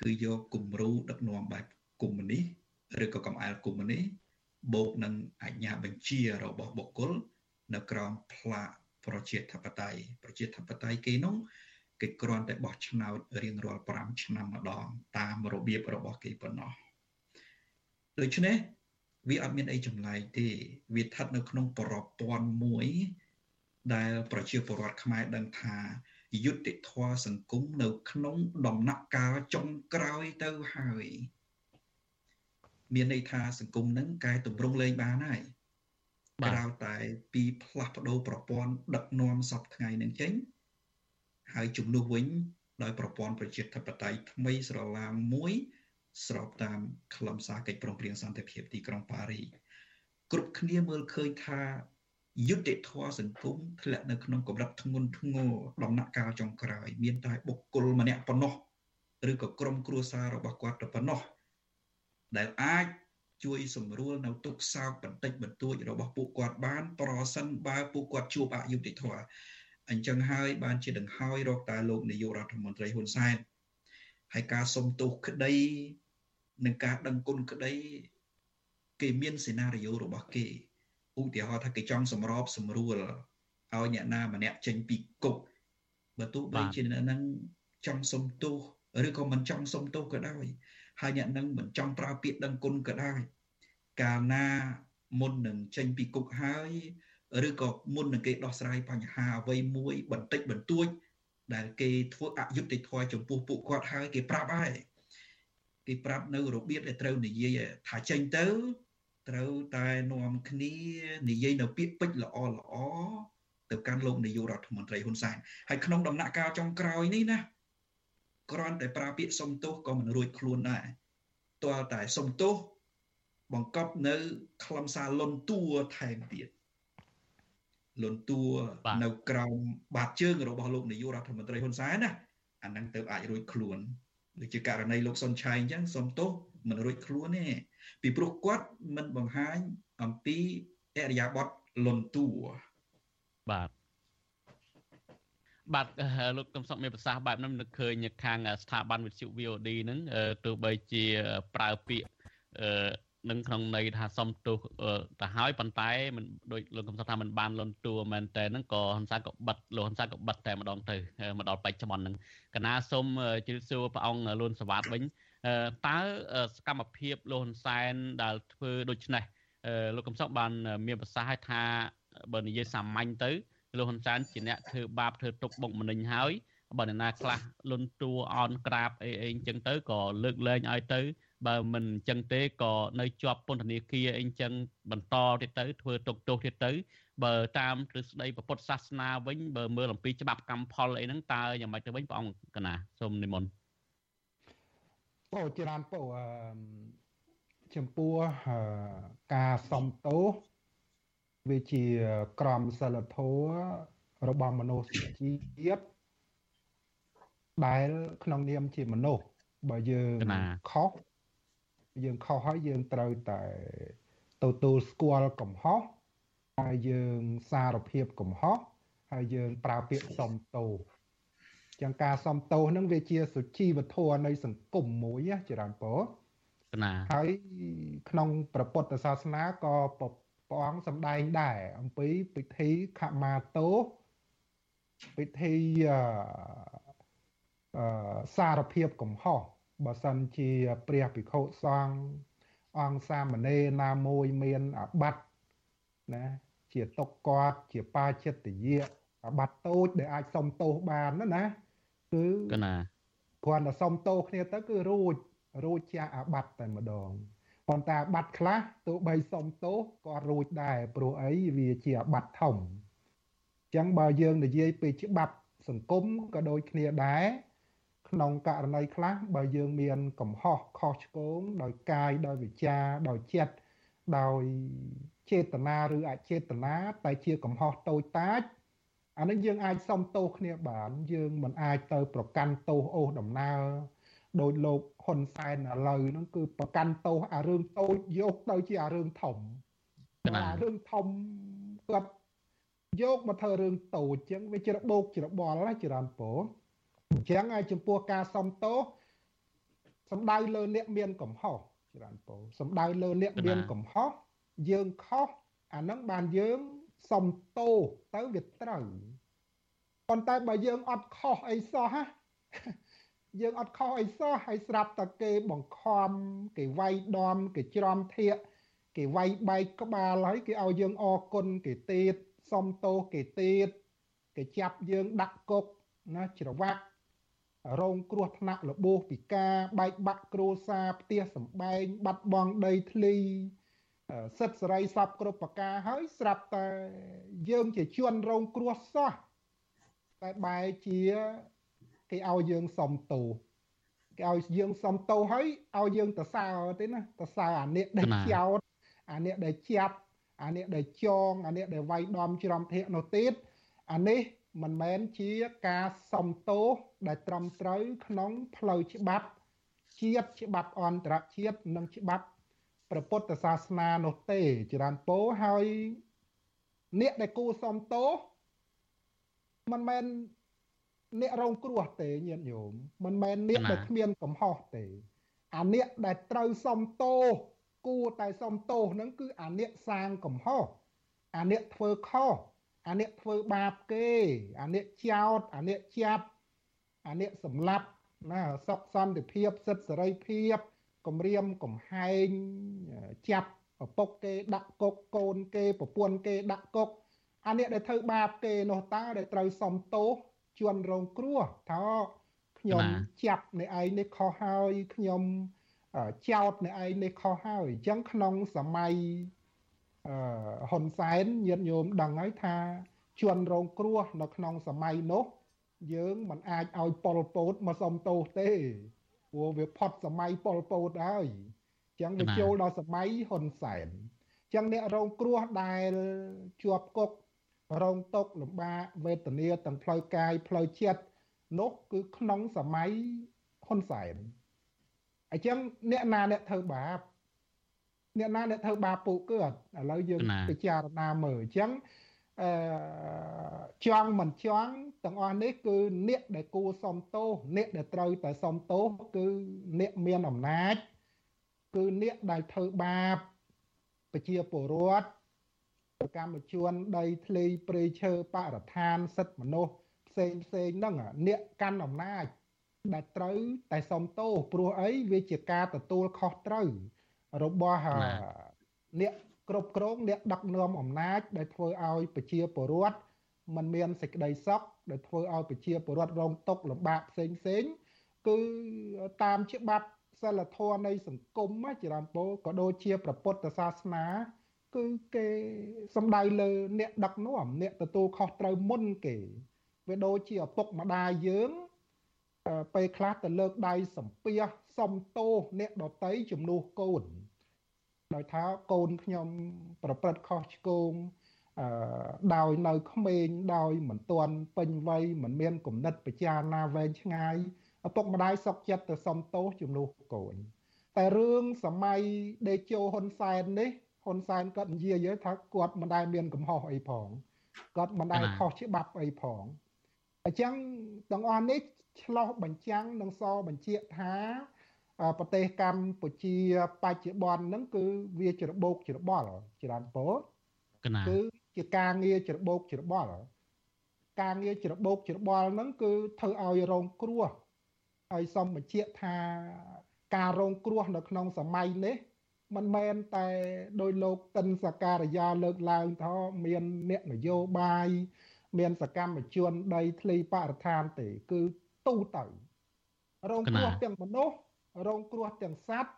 គឺយកគំរូដឹកនាំបែបកុម្មុយនីសឬក៏កំអែលកុម្មុយនីសបូកនឹងអាជ្ញាបញ្ជារបស់បុគ្គលនៅក្រោមផ្លាកប្រជាធិបតេយ្យប្រជាធិបតេយ្យគេនោះ គេគ្រាន់តែបោះឆ្នោតរៀងរាល់5ឆ្នាំម្ដង តាមរបៀបរបស់គេប៉ុណ្ណោះដូច្នេះវាអត់មានអីចម្លែកទេវាស្ថិតនៅក្នុងប្រព័ន្ធមួយ ដែលប្រជាពលរដ្ឋខ្មែរដឹងថាយុត្តិធម៌សង្គមនៅក្នុងដំណាក់កាលចុងក្រោយទៅហើយមានន័យថាសង្គមនឹងកែតម្រង់លែងបានហើយក្រៅតែពីផ្លាស់ប្ដូរប្រព័ន្ធដឹកនាំសពថ្ងៃនឹងចេញ ហើយជំនួសវិញ ដោយប្រព័ន្ធប្រជាធិបតេយ្យថ្មីស្រឡាងមួយ ស្របតាមខ្លឹមសារកិច្ចព្រមព្រៀងសន្តិភាពទីក្រុងប៉ារីគ្រប់គ្នាមើលឃើញថាយុទ្ធធម៌សង្គមធ្លាក់នៅក្នុងកម្រិតធ្ងន់ធ្ងរដំណាក់កាលចុងក្រោយមានតែបុគ្គលម្នាក់ប៉ុណ្ណោះឬក៏ក្រុមគ្រួសាររបស់គាត់តែប៉ុណ្ណោះដែលអាចជួយសម្រួលនៅទុកសោកបន្តិចបន្តួចរបស់ពួកគាត់បាន ប្រសិនបើពួកគាត់ជួបអយុត្តិធម៌ អញ្ចឹងហើយបានជាដង្ហើយរកតែលោកនាយករដ្ឋមន្ត្រីហ៊ុនសែនហើយការសុំទោសក្តីនិងការដឹងគុណក្តី គេមានសេណារីយ៉ូរបស់គេឧទាហរណ៍ថាគេចង់សម្របសម្រួលឲ្យអ្នកណាម្នាក់ចេញពីគុកបើទោះបីជាអ្នកហ្នឹងចង់សុំទោសឬក៏មិនចង់សុំទោសក៏ដោយហើយអ្នកនឹងមិនចង់ប្រើពាក្យដឹងគុណក៏ដោយកាលណាមុននឹងចេញពីគុកហើយ ឬក៏មុននឹងគេដោះស្រាយបញ្ហាអ្វីមួយបន្តិចបន្តួច ដែលគេធ្វើអយុត្តិធម៌ចំពោះពួកគាត់ហើយគេប្រាប់ហើយគេប្រាប់នៅរបៀបដែលត្រូវនិយាយថាចេញទៅ ត្រូវតែនាំគ្នានិយាយនៅពាក្យពេចន៍ល្អល្អទៅកាន់លោកនាយករដ្ឋមន្ត្រីហ៊ុនសែនហើយក្នុងដំណាក់កាលចុងក្រោយនេះណាគ្រាន់តែប្រើពាក្យសុំទោសក៏មិនរួចខ្លួនដែរទាល់តែសុំទោសបង្កប់នៅខ្លឹមសារលន់តួថែមទៀត លន់តួនៅក្រោមបាតជើងរបស់លោកនាយករដ្ឋមន្ត្រីហ៊ុនសែនណាអាហ្នឹងទៅអាចរួចខ្លួនដូចជាករណីលោកសុនឆៃអញ្ចឹងសុំទោសមិនរួចខ្លួនទេពីព្រោះគាត់មិនបង្ហាញអំពីអរិយាប័ត្រលន់តួបាទបាទលោកកំសុកមានប្រសាសន៍បែបហ្នឹងនឹកឃើញខាងស្ថាប័នវិទ្យុ VOD ហ្នឹងទោះបីជាប្រើពាក្យ នឹងក្នុងន័យថាសំទោសទៅហើយប៉ុន្តែមិនដូចលោកកំសត់ថាមិនបានលន់តួមែនតែហ្នឹងក៏ហ៊ុនសែនក៏បិទលោកហ៊ុនសែនក៏បិទតែម្ដងទៅមកដល់បច្ចុប្បន្នហ្នឹងកណាសូមជម្រាបសួរព្រះអង្គលួនសវ៉ាតវិញតើសកម្មភាពលោកហ៊ុនសែនដែលធ្វើដូច្នេះលោកកំសត់បានមានប្រសាសន៍ឲ្យថាបើនិយាយសាមញ្ញទៅលោកហ៊ុនសែនជាអ្នកធ្វើបាបធ្វើទុកបុកម្នេញហើយបើអ្នកណាខ្លះលន់តួអន់ក្រាបអីអីអញ្ចឹងទៅក៏លើកលែងឲ្យទៅ បើមិនអញ្ចឹងទេក៏នៅជាប់ពន្ធនាគារអីអញ្ចឹងបន្តទៀតទៅធ្វើទុកទោសទៀតទៅ បើតាមទ្រឹស្ដីពុទ្ធសាសនាវិញបើមើលអំពីច្បាប់កម្មផលអីហ្នឹងតើយ៉ាងម៉េចទៅវិញព្រះអង្គកណាសូមនិមន្តពោច្រើនពោចំពោះការសំទោសវាជាក្រមសិលធម៌របស់មនុស្សជាតិដែលក្នុងនាមជាមនុស្សបើយើងខុស យើងខុសហើយយើងត្រូវតែទទួលស្គាល់កំហុសហើយយើងសារភាពកំហុសហើយយើងប្រើពាក្យសុំទោសចឹងការសុំទោសហ្នឹងវាជាសុជីវធម៌នៃសង្គមមួយណាច្រើនពណាហើយក្នុងព្រះពុទ្ធសាសនាក៏ព្រះអង្គសម្ដែងដែរអំពីពិធីខមាទោពិធីអឺសារភាពកំហុស បើសិនជាព្រះភិក្ខុសង្ឃអង្គសាមណេរណាមួយមានអាបត្តិណាជាតុកគាត់ជាបាចិត្តយៈអាបត្តិតូចដែលអាចសុំទោសបានណាណាគឺកណាគ្រាន់តែសុំទោសគ្នាទៅគឺរួចរួចជាអាបត្តិតែម្ដងប៉ុន្តែអាបត្តិខ្លះទោះបីសុំទោសក៏រួចដែរព្រោះអីវាជាអាបត្តិធំអញ្ចឹងបើយើងនិយាយពីច្បាប់សង្គមក៏ដូចគ្នាដែរ ក្នុងករណីខ្លះបើយើងមានកំហុសខុសឆ្គងដោយកាយដោយវិចារដោយចិត្តដោយចេតនាឬអចេតនាតែជាកំហុសតូចតាចអានឹងយើងអាចសុំទោសគ្នាបានយើងមិនអាចទៅប្រកាន់ទោសអូសដំណើរដោយលោកហ៊ុនសែនឥឡូវហ្នឹងគឺប្រកាន់ទោសអារឿងតូចយកទៅជាអារឿងធំអារឿងធំគាត់យកមកធ្វើរឿងតូចអញ្ចឹងវាច្របោកច្របល់ណាច្រើនពោ អញ្ចឹងហើយចំពោះការសំទោសសំដៅលើអ្នកមានកំហុសច្រើនពោសំដៅលើអ្នកមានកំហុសយើងខុសអានឹងបានយើងសំទោសទៅវាត្រូវប៉ុន្តែបើយើងអត់ខុសអីសោះហ่ะយើងអត់ខុសអីសោះហើយស្រាប់តែគេបង្ខំគេវាយដំគេច្រំធាកគេវាយបែកក្បាលហើយគេឲ្យយើងអរគុណគេទៀតសំទោសគេទៀតគេចាប់យើងដាក់គុកណាច្រវាក់ រងគ្រោះថ្នាក់របួសពិការបែកបាក់គ្រួសារផ្ទះសម្បែងបាត់បង់ដីធ្លីសិទ្ធិសេរីសពគ្រប់ប្រការហើយស្រាប់តែយើងជាជនរងគ្រោះសោះតែបែរជាគេឲ្យយើងសុំទោសគេឲ្យយើងសុំទោសហើយឲ្យយើងទៅសើទេណាទៅសើអានេះដែលចោតអានេះដែលចាប់អានេះដែលចងអានេះដែលវាយដំច្រំធាកនោះទៀតអានេះ មិនមែនជាការសំទោសដែលត្រឹមត្រូវក្នុងផ្លូវច្បាប់ជាតិច្បាប់អន្តរជាតិនិងច្បាប់ព្រះពុទ្ធសាសនានោះទេចរន្តពោហើយអ្នកដែលគូសំទោសមិនមែនអ្នករងគ្រោះទេញាតិញោមមិនមែនអ្នកដែលគ្មានកំហុសទេ អាអ្នកដែលត្រូវសំទោសគួរតែសំទោសហ្នឹងគឺអាអ្នកសាងកំហុសអាអ្នកធ្វើខុស អាអ្នកធ្វើបាបគេ អាអ្នកចោតអាអ្នកចាប់អាអ្នកសម្លាប់ណាសុខសន្តិភាពសិទ្ធិសេរីភាពគម្រាមកំហែងចាប់ឪពុកគេដាក់គុកកូនគេប្រពន្ធគេដាក់គុកអាអ្នកដែលធ្វើបាបគេនោះតើដែលត្រូវសំទោសជន់រងគ្រោះថាខ្ញុំចាប់អ្នកឯងនេះខុសហើយខ្ញុំចោតអ្នកឯងនេះខុសហើយអញ្ចឹងក្នុងសម័យអឺ ហ៊ុនសែនញាតិញោមដឹងហើយថាជន់រងគ្រោះនៅក្នុងសម័យនោះ យើងមិនអាចឲ្យប៉ុលពតមកសុំទោសទេព្រោះវាផុតសម័យប៉ុលពតហើយអញ្ចឹងវាចូលដល់សម័យហ៊ុនសែនអញ្ចឹងអ្នករងគ្រោះដែលជាប់គុករងទុកលំបាកវេទនាទាំងផ្លូវកាយផ្លូវចិត្តនោះគឺក្នុងសម័យហ៊ុនសែនអញ្ចឹងអ្នកណាអ្នកធ្វើបាប អ្នកណាអ្នកធ្វើបាបពួកគាត់ឥឡូវយើងពិចារណាមើលអញ្ចឹងអឺចង់មិនចង់ទាំងអស់នេះគឺអ្នកដែលគួរសំទោសអ្នកដែលត្រូវតែសំទោសគឺអ្នកមានអំណាច គឺអ្នកដែលធ្វើបាបប្រជាពលរដ្ឋប្រកម្មជនដីធ្លីព្រៃឈើបរិស្ថានសិទ្ធិមនុស្សផ្សេងផ្សេងហ្នឹងអ្នកកាន់អំណាចដែលត្រូវតែសំទោសព្រោះអីវាជាការទទួលខុសត្រូវ របស់អ្នកគ្រប់គ្រងអ្នកដឹកនាំអំណាច ដែលធ្វើឲ្យប្រជាពលរដ្ឋมันមានសេចក្តីសុខដែលធ្វើឲ្យប្រជាពលរដ្ឋរងទុក្ខលំបាកផ្សេងផ្សេងគឺតាមច្បាប់សិលធម៌នៃសង្គមចរន្តពោក៏ដូចជាព្រះពុទ្ធសាសនា គឺគេសំដៅលើ អ្នកដឹកនាំអ្នកទទួលខុសត្រូវមុនគេវាដូចជាឪពុកម្ដាយយើងពេលខ្លះទៅលើកដៃសំពះ សំទោសអ្នកដតីជំនួសកូនដោយថាកូនខ្ញុំប្រព្រឹត្តខុសឆ្គងអឺដោយនៅក្មេងដោយមិនទាន់ពេញវ័យមិនមានគំនិតពិចារណាវែងឆ្ងាយឪពុកម្ដាយសុកចិត្តទៅសំទោសជំនួសកូន តែរឿងសម័យដេជោហ៊ុនសែននេះហ៊ុនសែនគាត់និយាយថាគាត់មិនដែលមានកំហុសអីផងគាត់មិនដែលខុសច្បាប់អីផងអញ្ចឹងទាំងអស់នេះឆ្លោះបញ្ចាំងនិងសបញ្ជាក់ថា ប្រទេសកម្ពុជាបច្ចុប្បន្នហ្នឹងគឺវាច្របូកច្របល់ច្រើនពោគឺជាការងារច្របូកច្របល់ការងារច្របូកច្របល់ហ្នឹងគឺធ្វើឲ្យរងគ្រោះហើយសូមបញ្ជាក់ថាការរងគ្រោះនៅក្នុងសម័យនេះមិនមែនតែដោយលោកតិនសការីយ៉ាលើកឡើងថាមានអ្នកនយោបាយមានសកម្មជនដីធ្លីបរិស្ថានទេ គឺទូទៅរងគ្រោះទាំងមនុស្ស រងគ្រោះទាំងសត្វ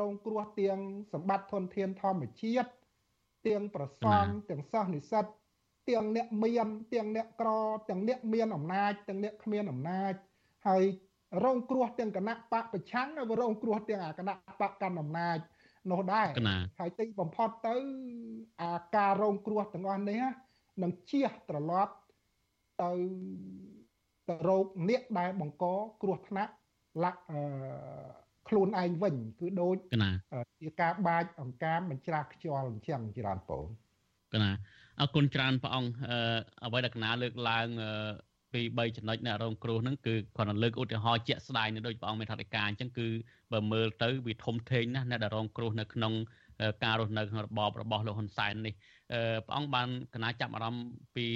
រងគ្រោះទាំងសម្បត្តិធនធានធម្មជាតិទាំងប្រសង់ទាំងសិស្សនិស្សិតទាំងអ្នកមានទាំងអ្នកក្រទាំងអ្នកមានអំណាចទាំងអ្នកគ្មានអំណាចហើយរងគ្រោះទាំងគណៈបកប្រឆាំងហើយរងគ្រោះទាំងអាគណៈបកកាន់អំណាចនោះដែរហើយទីបំផុតទៅអាការរងគ្រោះទាំងអស់នេះនឹងជះត្រឡប់ទៅទៅរោគអ្នកដែលបង្កគ្រោះថ្នាក់ លាក់អឺខ្លួនឯងវិញគឺដូចជាការបាចអង្ការបញ្ច្រាស់ខ្យល់អញ្ចឹងច្រើនបងកណាអរគុណច្រើនព្រះអង្គអ្វីដែលកណាលើកឡើងពី3ចំណុចនៃរងគ្រោះហ្នឹងគឺគាត់នឹងលើកឧទាហរណ៍ជាក់ស្ដែងនៅដូចព្រះអង្គមានថាធិការអញ្ចឹងគឺបើមើលទៅវាធំធេងណាស់អ្នកដែលរងគ្រោះនៅក្នុងការរស់នៅក្នុងរបបរបស់លោកហ៊ុនសែននេះព្រះអង្គបានកណាចាប់អារម្មណ៍ពី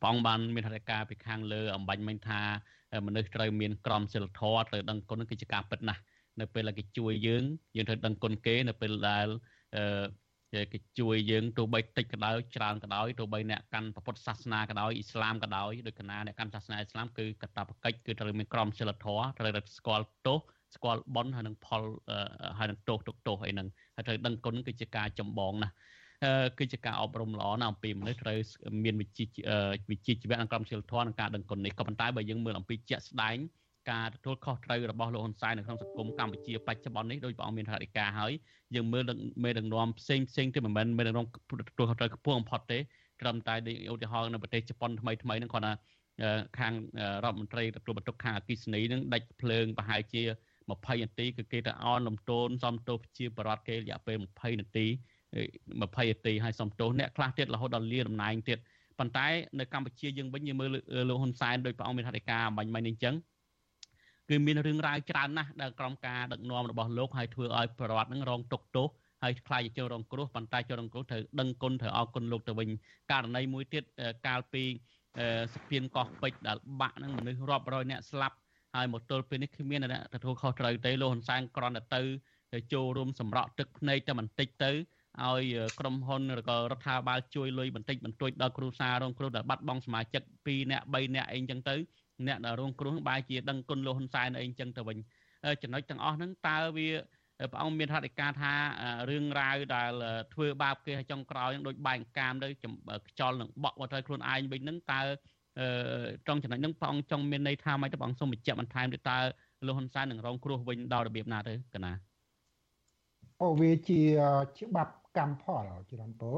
ព្រះអង្គបានមានហត្ថការពីខាងលើអំបញ្ញមិញថា មនុស្សត្រូវមានក្រមសីលធម៌ត្រូវដឹងគុណគឺជាការពិតណាស់នៅពេលដែលគេជួយយើងយើងត្រូវដឹងគុណគេនៅពេលដែលគេជួយយើងទោះបីតិចក៏ដោយច្រើនក៏ដោយទោះបីអ្នកកាន់ពុទ្ធសាសនាក៏ដោយអ៊ីស្លាមក៏ដោយដោយកណាអ្នកកាន់សាសនាអ៊ីស្លាមគឺកតបកិច្ចគឺត្រូវមានក្រមសីលធម៌ត្រូវតែស្គាល់ទោសស្គាល់បន់ហើយនឹងផលហើយនឹងទោសទុកទោសអីហ្នឹងហើយត្រូវដឹងគុណគឺជាការចម្បងណាស់ គឺជាការអប់រំល្អណាស់អំពីមនុស្សត្រូវមានវិជ្ជាវិជ្ជាជីវៈនិងក្រមសីលធម៌និងការដឹងគុណនេះក៏ប៉ុន្តែបើយើងមើលអំពីជាក់ស្ដែងការទទួលខុសត្រូវរបស់លោកហ៊ុនសែននៅក្នុងសង្គមកម្ពុជាបច្ចុប្បន្ននេះដោយព្រះអង្គមានថាធិការហើយយើងមើលមេដឹកនាំផ្សេងផ្សេងទៅមិនមែនមេដឹកនាំទទួលខុសត្រូវខ្ពស់បំផុតទេត្រឹមតែឧទាហរណ៍នៅប្រទេសជប៉ុនថ្មីថ្មីហ្នឹងគាត់ថាខាងរដ្ឋមន្ត្រីទទួលបន្ទុកខាងអគិសនីនឹងដាច់ភ្លើងប្រហែលជា20នាទីគឺគេទៅអនលំទោនសំទោសជាបរដ្ឋគេរយៈពេល20នាទី 20នាទីហើយសំទោសអ្នកខ្លះទៀតរហូតដល់លាតំណែងទៀតប៉ុន្តែនៅកម្ពុជាយើងវិញយើងមើលលោកហ៊ុនសែនដោយព្រះអង្គមានហត្ថការបាញ់មិញនេះអញ្ចឹងគឺមានរឿងរ៉ាវច្រើនណាស់ដែលក្រុមការដឹកនាំរបស់លោកហើយធ្វើឲ្យប្រវត្តិនឹងរងទុកទោសហើយខ្លាចជាជនរងគ្រោះប៉ុន្តែជនរងគ្រោះត្រូវដឹងគុណត្រូវអរគុណលោកទៅវិញករណីមួយទៀតកាលពីសពៀនកោះពេជ្រដែលបាក់នឹងមនុស្សរាប់រយនាក់ស្លាប់ហើយមកទល់ពេលនេះគ្មានអ្នកទទួលខុសត្រូវទេលោកហ៊ុនសែនគ្រាន់តែទៅចូលរួមសម្រក់ទឹកភ្នែកតែបន្តិចទៅ ឲ្យក្រុមហ៊ុនឬក៏រដ្ឋាភិបាលជួយលុយបន្តិចបន្តួចដល់គ្រួសាររងគ្រោះដែលបាត់បង់សមាជិក2នាក់3នាក់អីចឹងទៅអ្នកដែលរងគ្រោះបែរជាដឹងគុណលោកហ៊ុនសែនអីចឹងទៅវិញចំណុចទាំងអស់ហ្នឹងតើវាព្រះអង្គមានហត្ថការថារឿងរ៉ាវដែលធ្វើបាបគេឲ្យចុងក្រោយនឹងដូចបែកកាមទៅខ្យល់នឹងបក់មកទៅខ្លួនឯងវិញហ្នឹងតើត្រង់ចំណុចហ្នឹងព្រះអង្គចង់មានន័យថាម៉េចទៅព្រះអង្គសូមបញ្ជាក់បន្ថែមទៅតើលោកហ៊ុនសែននឹងរងគ្រោះវិញដល់របៀបណាទៅកណាអូវាជាច្បាប់ កម្មផលច្រានពោ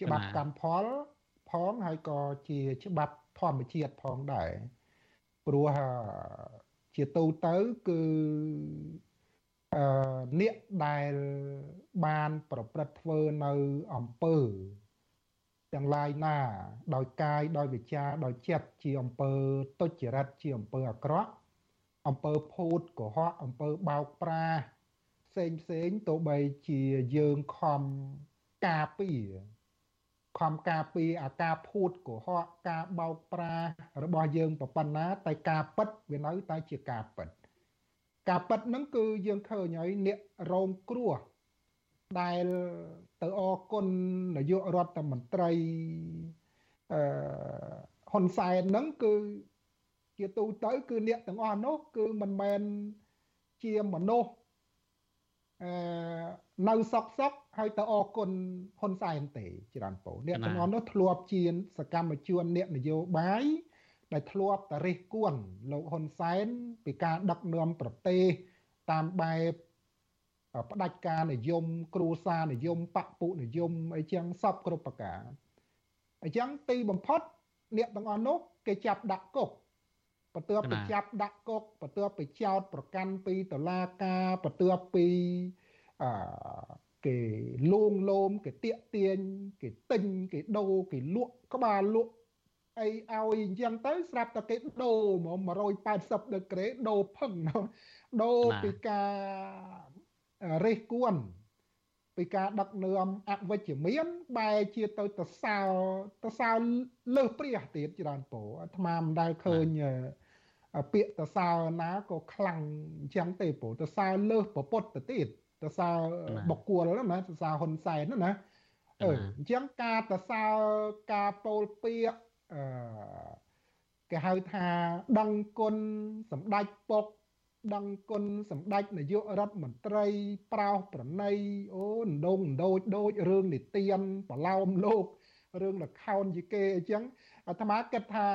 ច្បាប់កម្មផលផងហើយក៏ជាច្បាប់ធម្មជាតិផងដែរព្រោះជាទូទៅគឺអឺអ្នកដែលបានប្រព្រឹត្តធ្វើនៅអំពើទាំងឡាយណាដោយកាយដោយវិចារដោយចិត្តជាអំពើទុច្ចរិតជាអំពើអាក្រក់អំពើភូតកុហកអំពើបោកប្រាស់ ផ្សេងផ្សេងទោះបីជាយើងខំការពារខំការពារអាការភូតកុហកការបោកប្រាស់របស់យើងប្រប៉ុណ្ណាតែការពិតវានៅតែជាការពិតការពិតហ្នឹងគឺយើងឃើញហើយអ្នករងគ្រោះដែលទៅអគុណនាយករដ្ឋមន្ត្រីអឺហ៊ុនសែនហ្នឹងគឺជាទូទៅគឺអ្នកទាំងអស់នោះគឺមិនមែនជាមនុស្សអឺ នៅសក់សក់ហើយទៅអគុណហ៊ុនសែនទេច្រើនពោអ្នកទាំងអស់នោះធ្លាប់ជាសកម្មជនអ្នកនយោបាយដែលធ្លាប់តរិះគួនលោកហ៊ុនសែនពីការដឹកនាំប្រទេសតាមបែបផ្ដាច់ការនិយម គ្រួសារនិយមបពុនិយមអីចឹងសពគ្រប់ប្រការអញ្ចឹងទីបំផុតអ្នកទាំងអស់នោះគេចាប់ដាក់គុក បន្ទាប់ពីចាប់ដាក់គុកបន្ទាប់ពីចោតប្រកាន់ពីតុលាការបន្ទាប់ពីអឺគេលួងលោមគេទៀកទាញគេទិញគេដូរគេលក់ក្បាលលក់អីឲ្យអញ្ចឹងទៅស្រាប់តែគេដូរហ្មង180ដឺក្រេដូរផឹងដូរពីការរេះគួនពីការដឹកនាំអវិជ្ជមានបែរជាទៅទៅសើទៅសើលើសព្រះទៀតច្រើនពោអាត្មាមិនដែលឃើញ ពាក្យទៅសើណាក៏ខ្លាំងអញ្ចឹងទេពោទៅសើលើសប្រពុតទៅទៀតទៅសើបកគួលណាទៅសើហ៊ុនសែនណាអឺអញ្ចឹងការទៅសើការពោលពាក្យអឺគេហៅថាដឹងគុណសម្ដេចពុកដឹងគុណសម្ដេចនាយករដ្ឋមន្ត្រីប្រោសប្រណីអូនដងដូចដូចរឿងនិទានប្រឡោមលោករឿងលខោនជាគេអញ្ចឹងអាត្មាគិតថា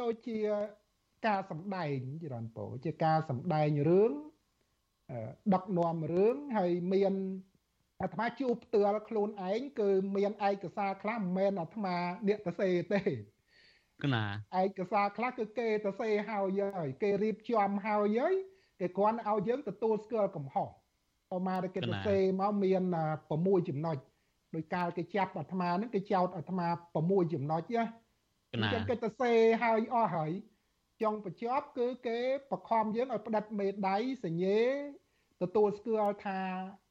ដូចជា ការសម្ដែងច្រើនពោជាការសម្ដែងរឿងដឹកនាំរឿងហើយមានអាត្មាជួបផ្ទាល់ខ្លួនឯងគឺមានឯកសារខ្លះមិនមែនអាត្មាអ្នកទៅសេទេកណាឯកសារខ្លះគឺគេទៅសេហើយហើយគេរៀបចំហើយហើយគេគ្រាន់ឲ្យយើងទទួលស្គាល់កំហុសអមាគេទៅសេមកមាន6ចំណុចដោយកាលគេចាប់អាត្មាហ្នឹងគេចោតអាត្មា6ចំណុចណាកណាគេទៅសេហើយអស់ហើយ ចុងបញ្ចប់គឺគេបខំយើងឲ្យផ្ដិតមេដៃសញ្ញេទទួលស្គាល់ថា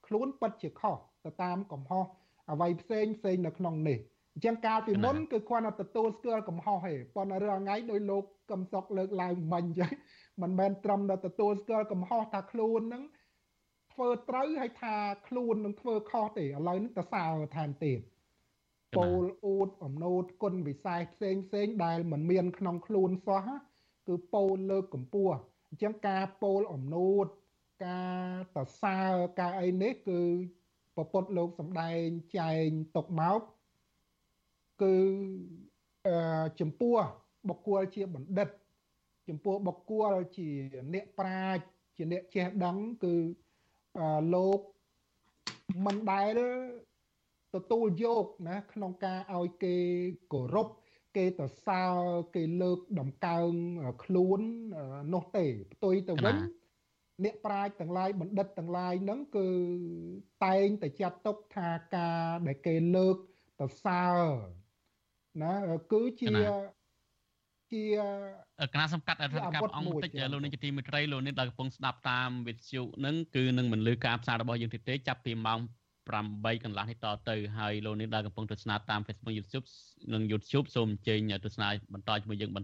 ខ្លួនពិតជាខុសទៅតាមកំហុសអ្វីផ្សេងផ្សេងនៅក្នុងនេះអញ្ចឹងកាលពីមុនគឺគ្រាន់តែទទួលស្គាល់កំហុសទេប៉ុន្តែរឿងថ្ងៃដោយលោកកឹមសុខលើកឡើងមិញអញ្ចឹងមិនមែនត្រឹមតែទទួលស្គាល់កំហុសថាខ្លួននឹងធ្វើត្រូវហើយថាខ្លួននឹងធ្វើខុសទេឥឡូវនេះទៅសើថែមទៀតពោលអួតអំណូតគុណវិស័យផ្សេងផ្សេងដែលមិនមានក្នុងខ្លួនសោះ គឺពោលលើកកម្ពស់អញ្ចឹងការពោលអំណូតការតសើការអីនេះគឺពពុទ្ធលោកសំដែងចែងຕົកមកគឺចំពោះបុគ្គលជាបណ្ឌិត ចំពោះបុគ្គលជាអ្នកប្រាជ្ញជាអ្នកចេះដឹងគឺលោកមិនដែលទទួលយកណាក្នុងការឲ្យគេគោរព គេទៅសើគេលើកដំកើងខ្លួននោះទេផ្ទុយទៅវិញអ្នកប្រាជ្ញទាំងឡាយបណ្ឌិតទាំងឡាយហ្នឹងគឺតែងតែចាត់ទុកថាការដែលគេលើកទៅសើណាគឺជាជាគណៈសម្កាត់អធិការអង្គតិចលោកនាយកទីមេត្រីលោកនាងដែលកំពុងស្ដាប់តាមវិទ្យុនឹងគឺនឹងមិនលឺការផ្សាយរបស់យើងទេចាប់ពីម៉ោង 8កន្លះនេះតទៅហើយលោកនាងដែលកំពុងទស្សនាតាម Facebook YouTube និង YouTube សូមអញ្ជើញទស្សនាបន្តជាមួយយើង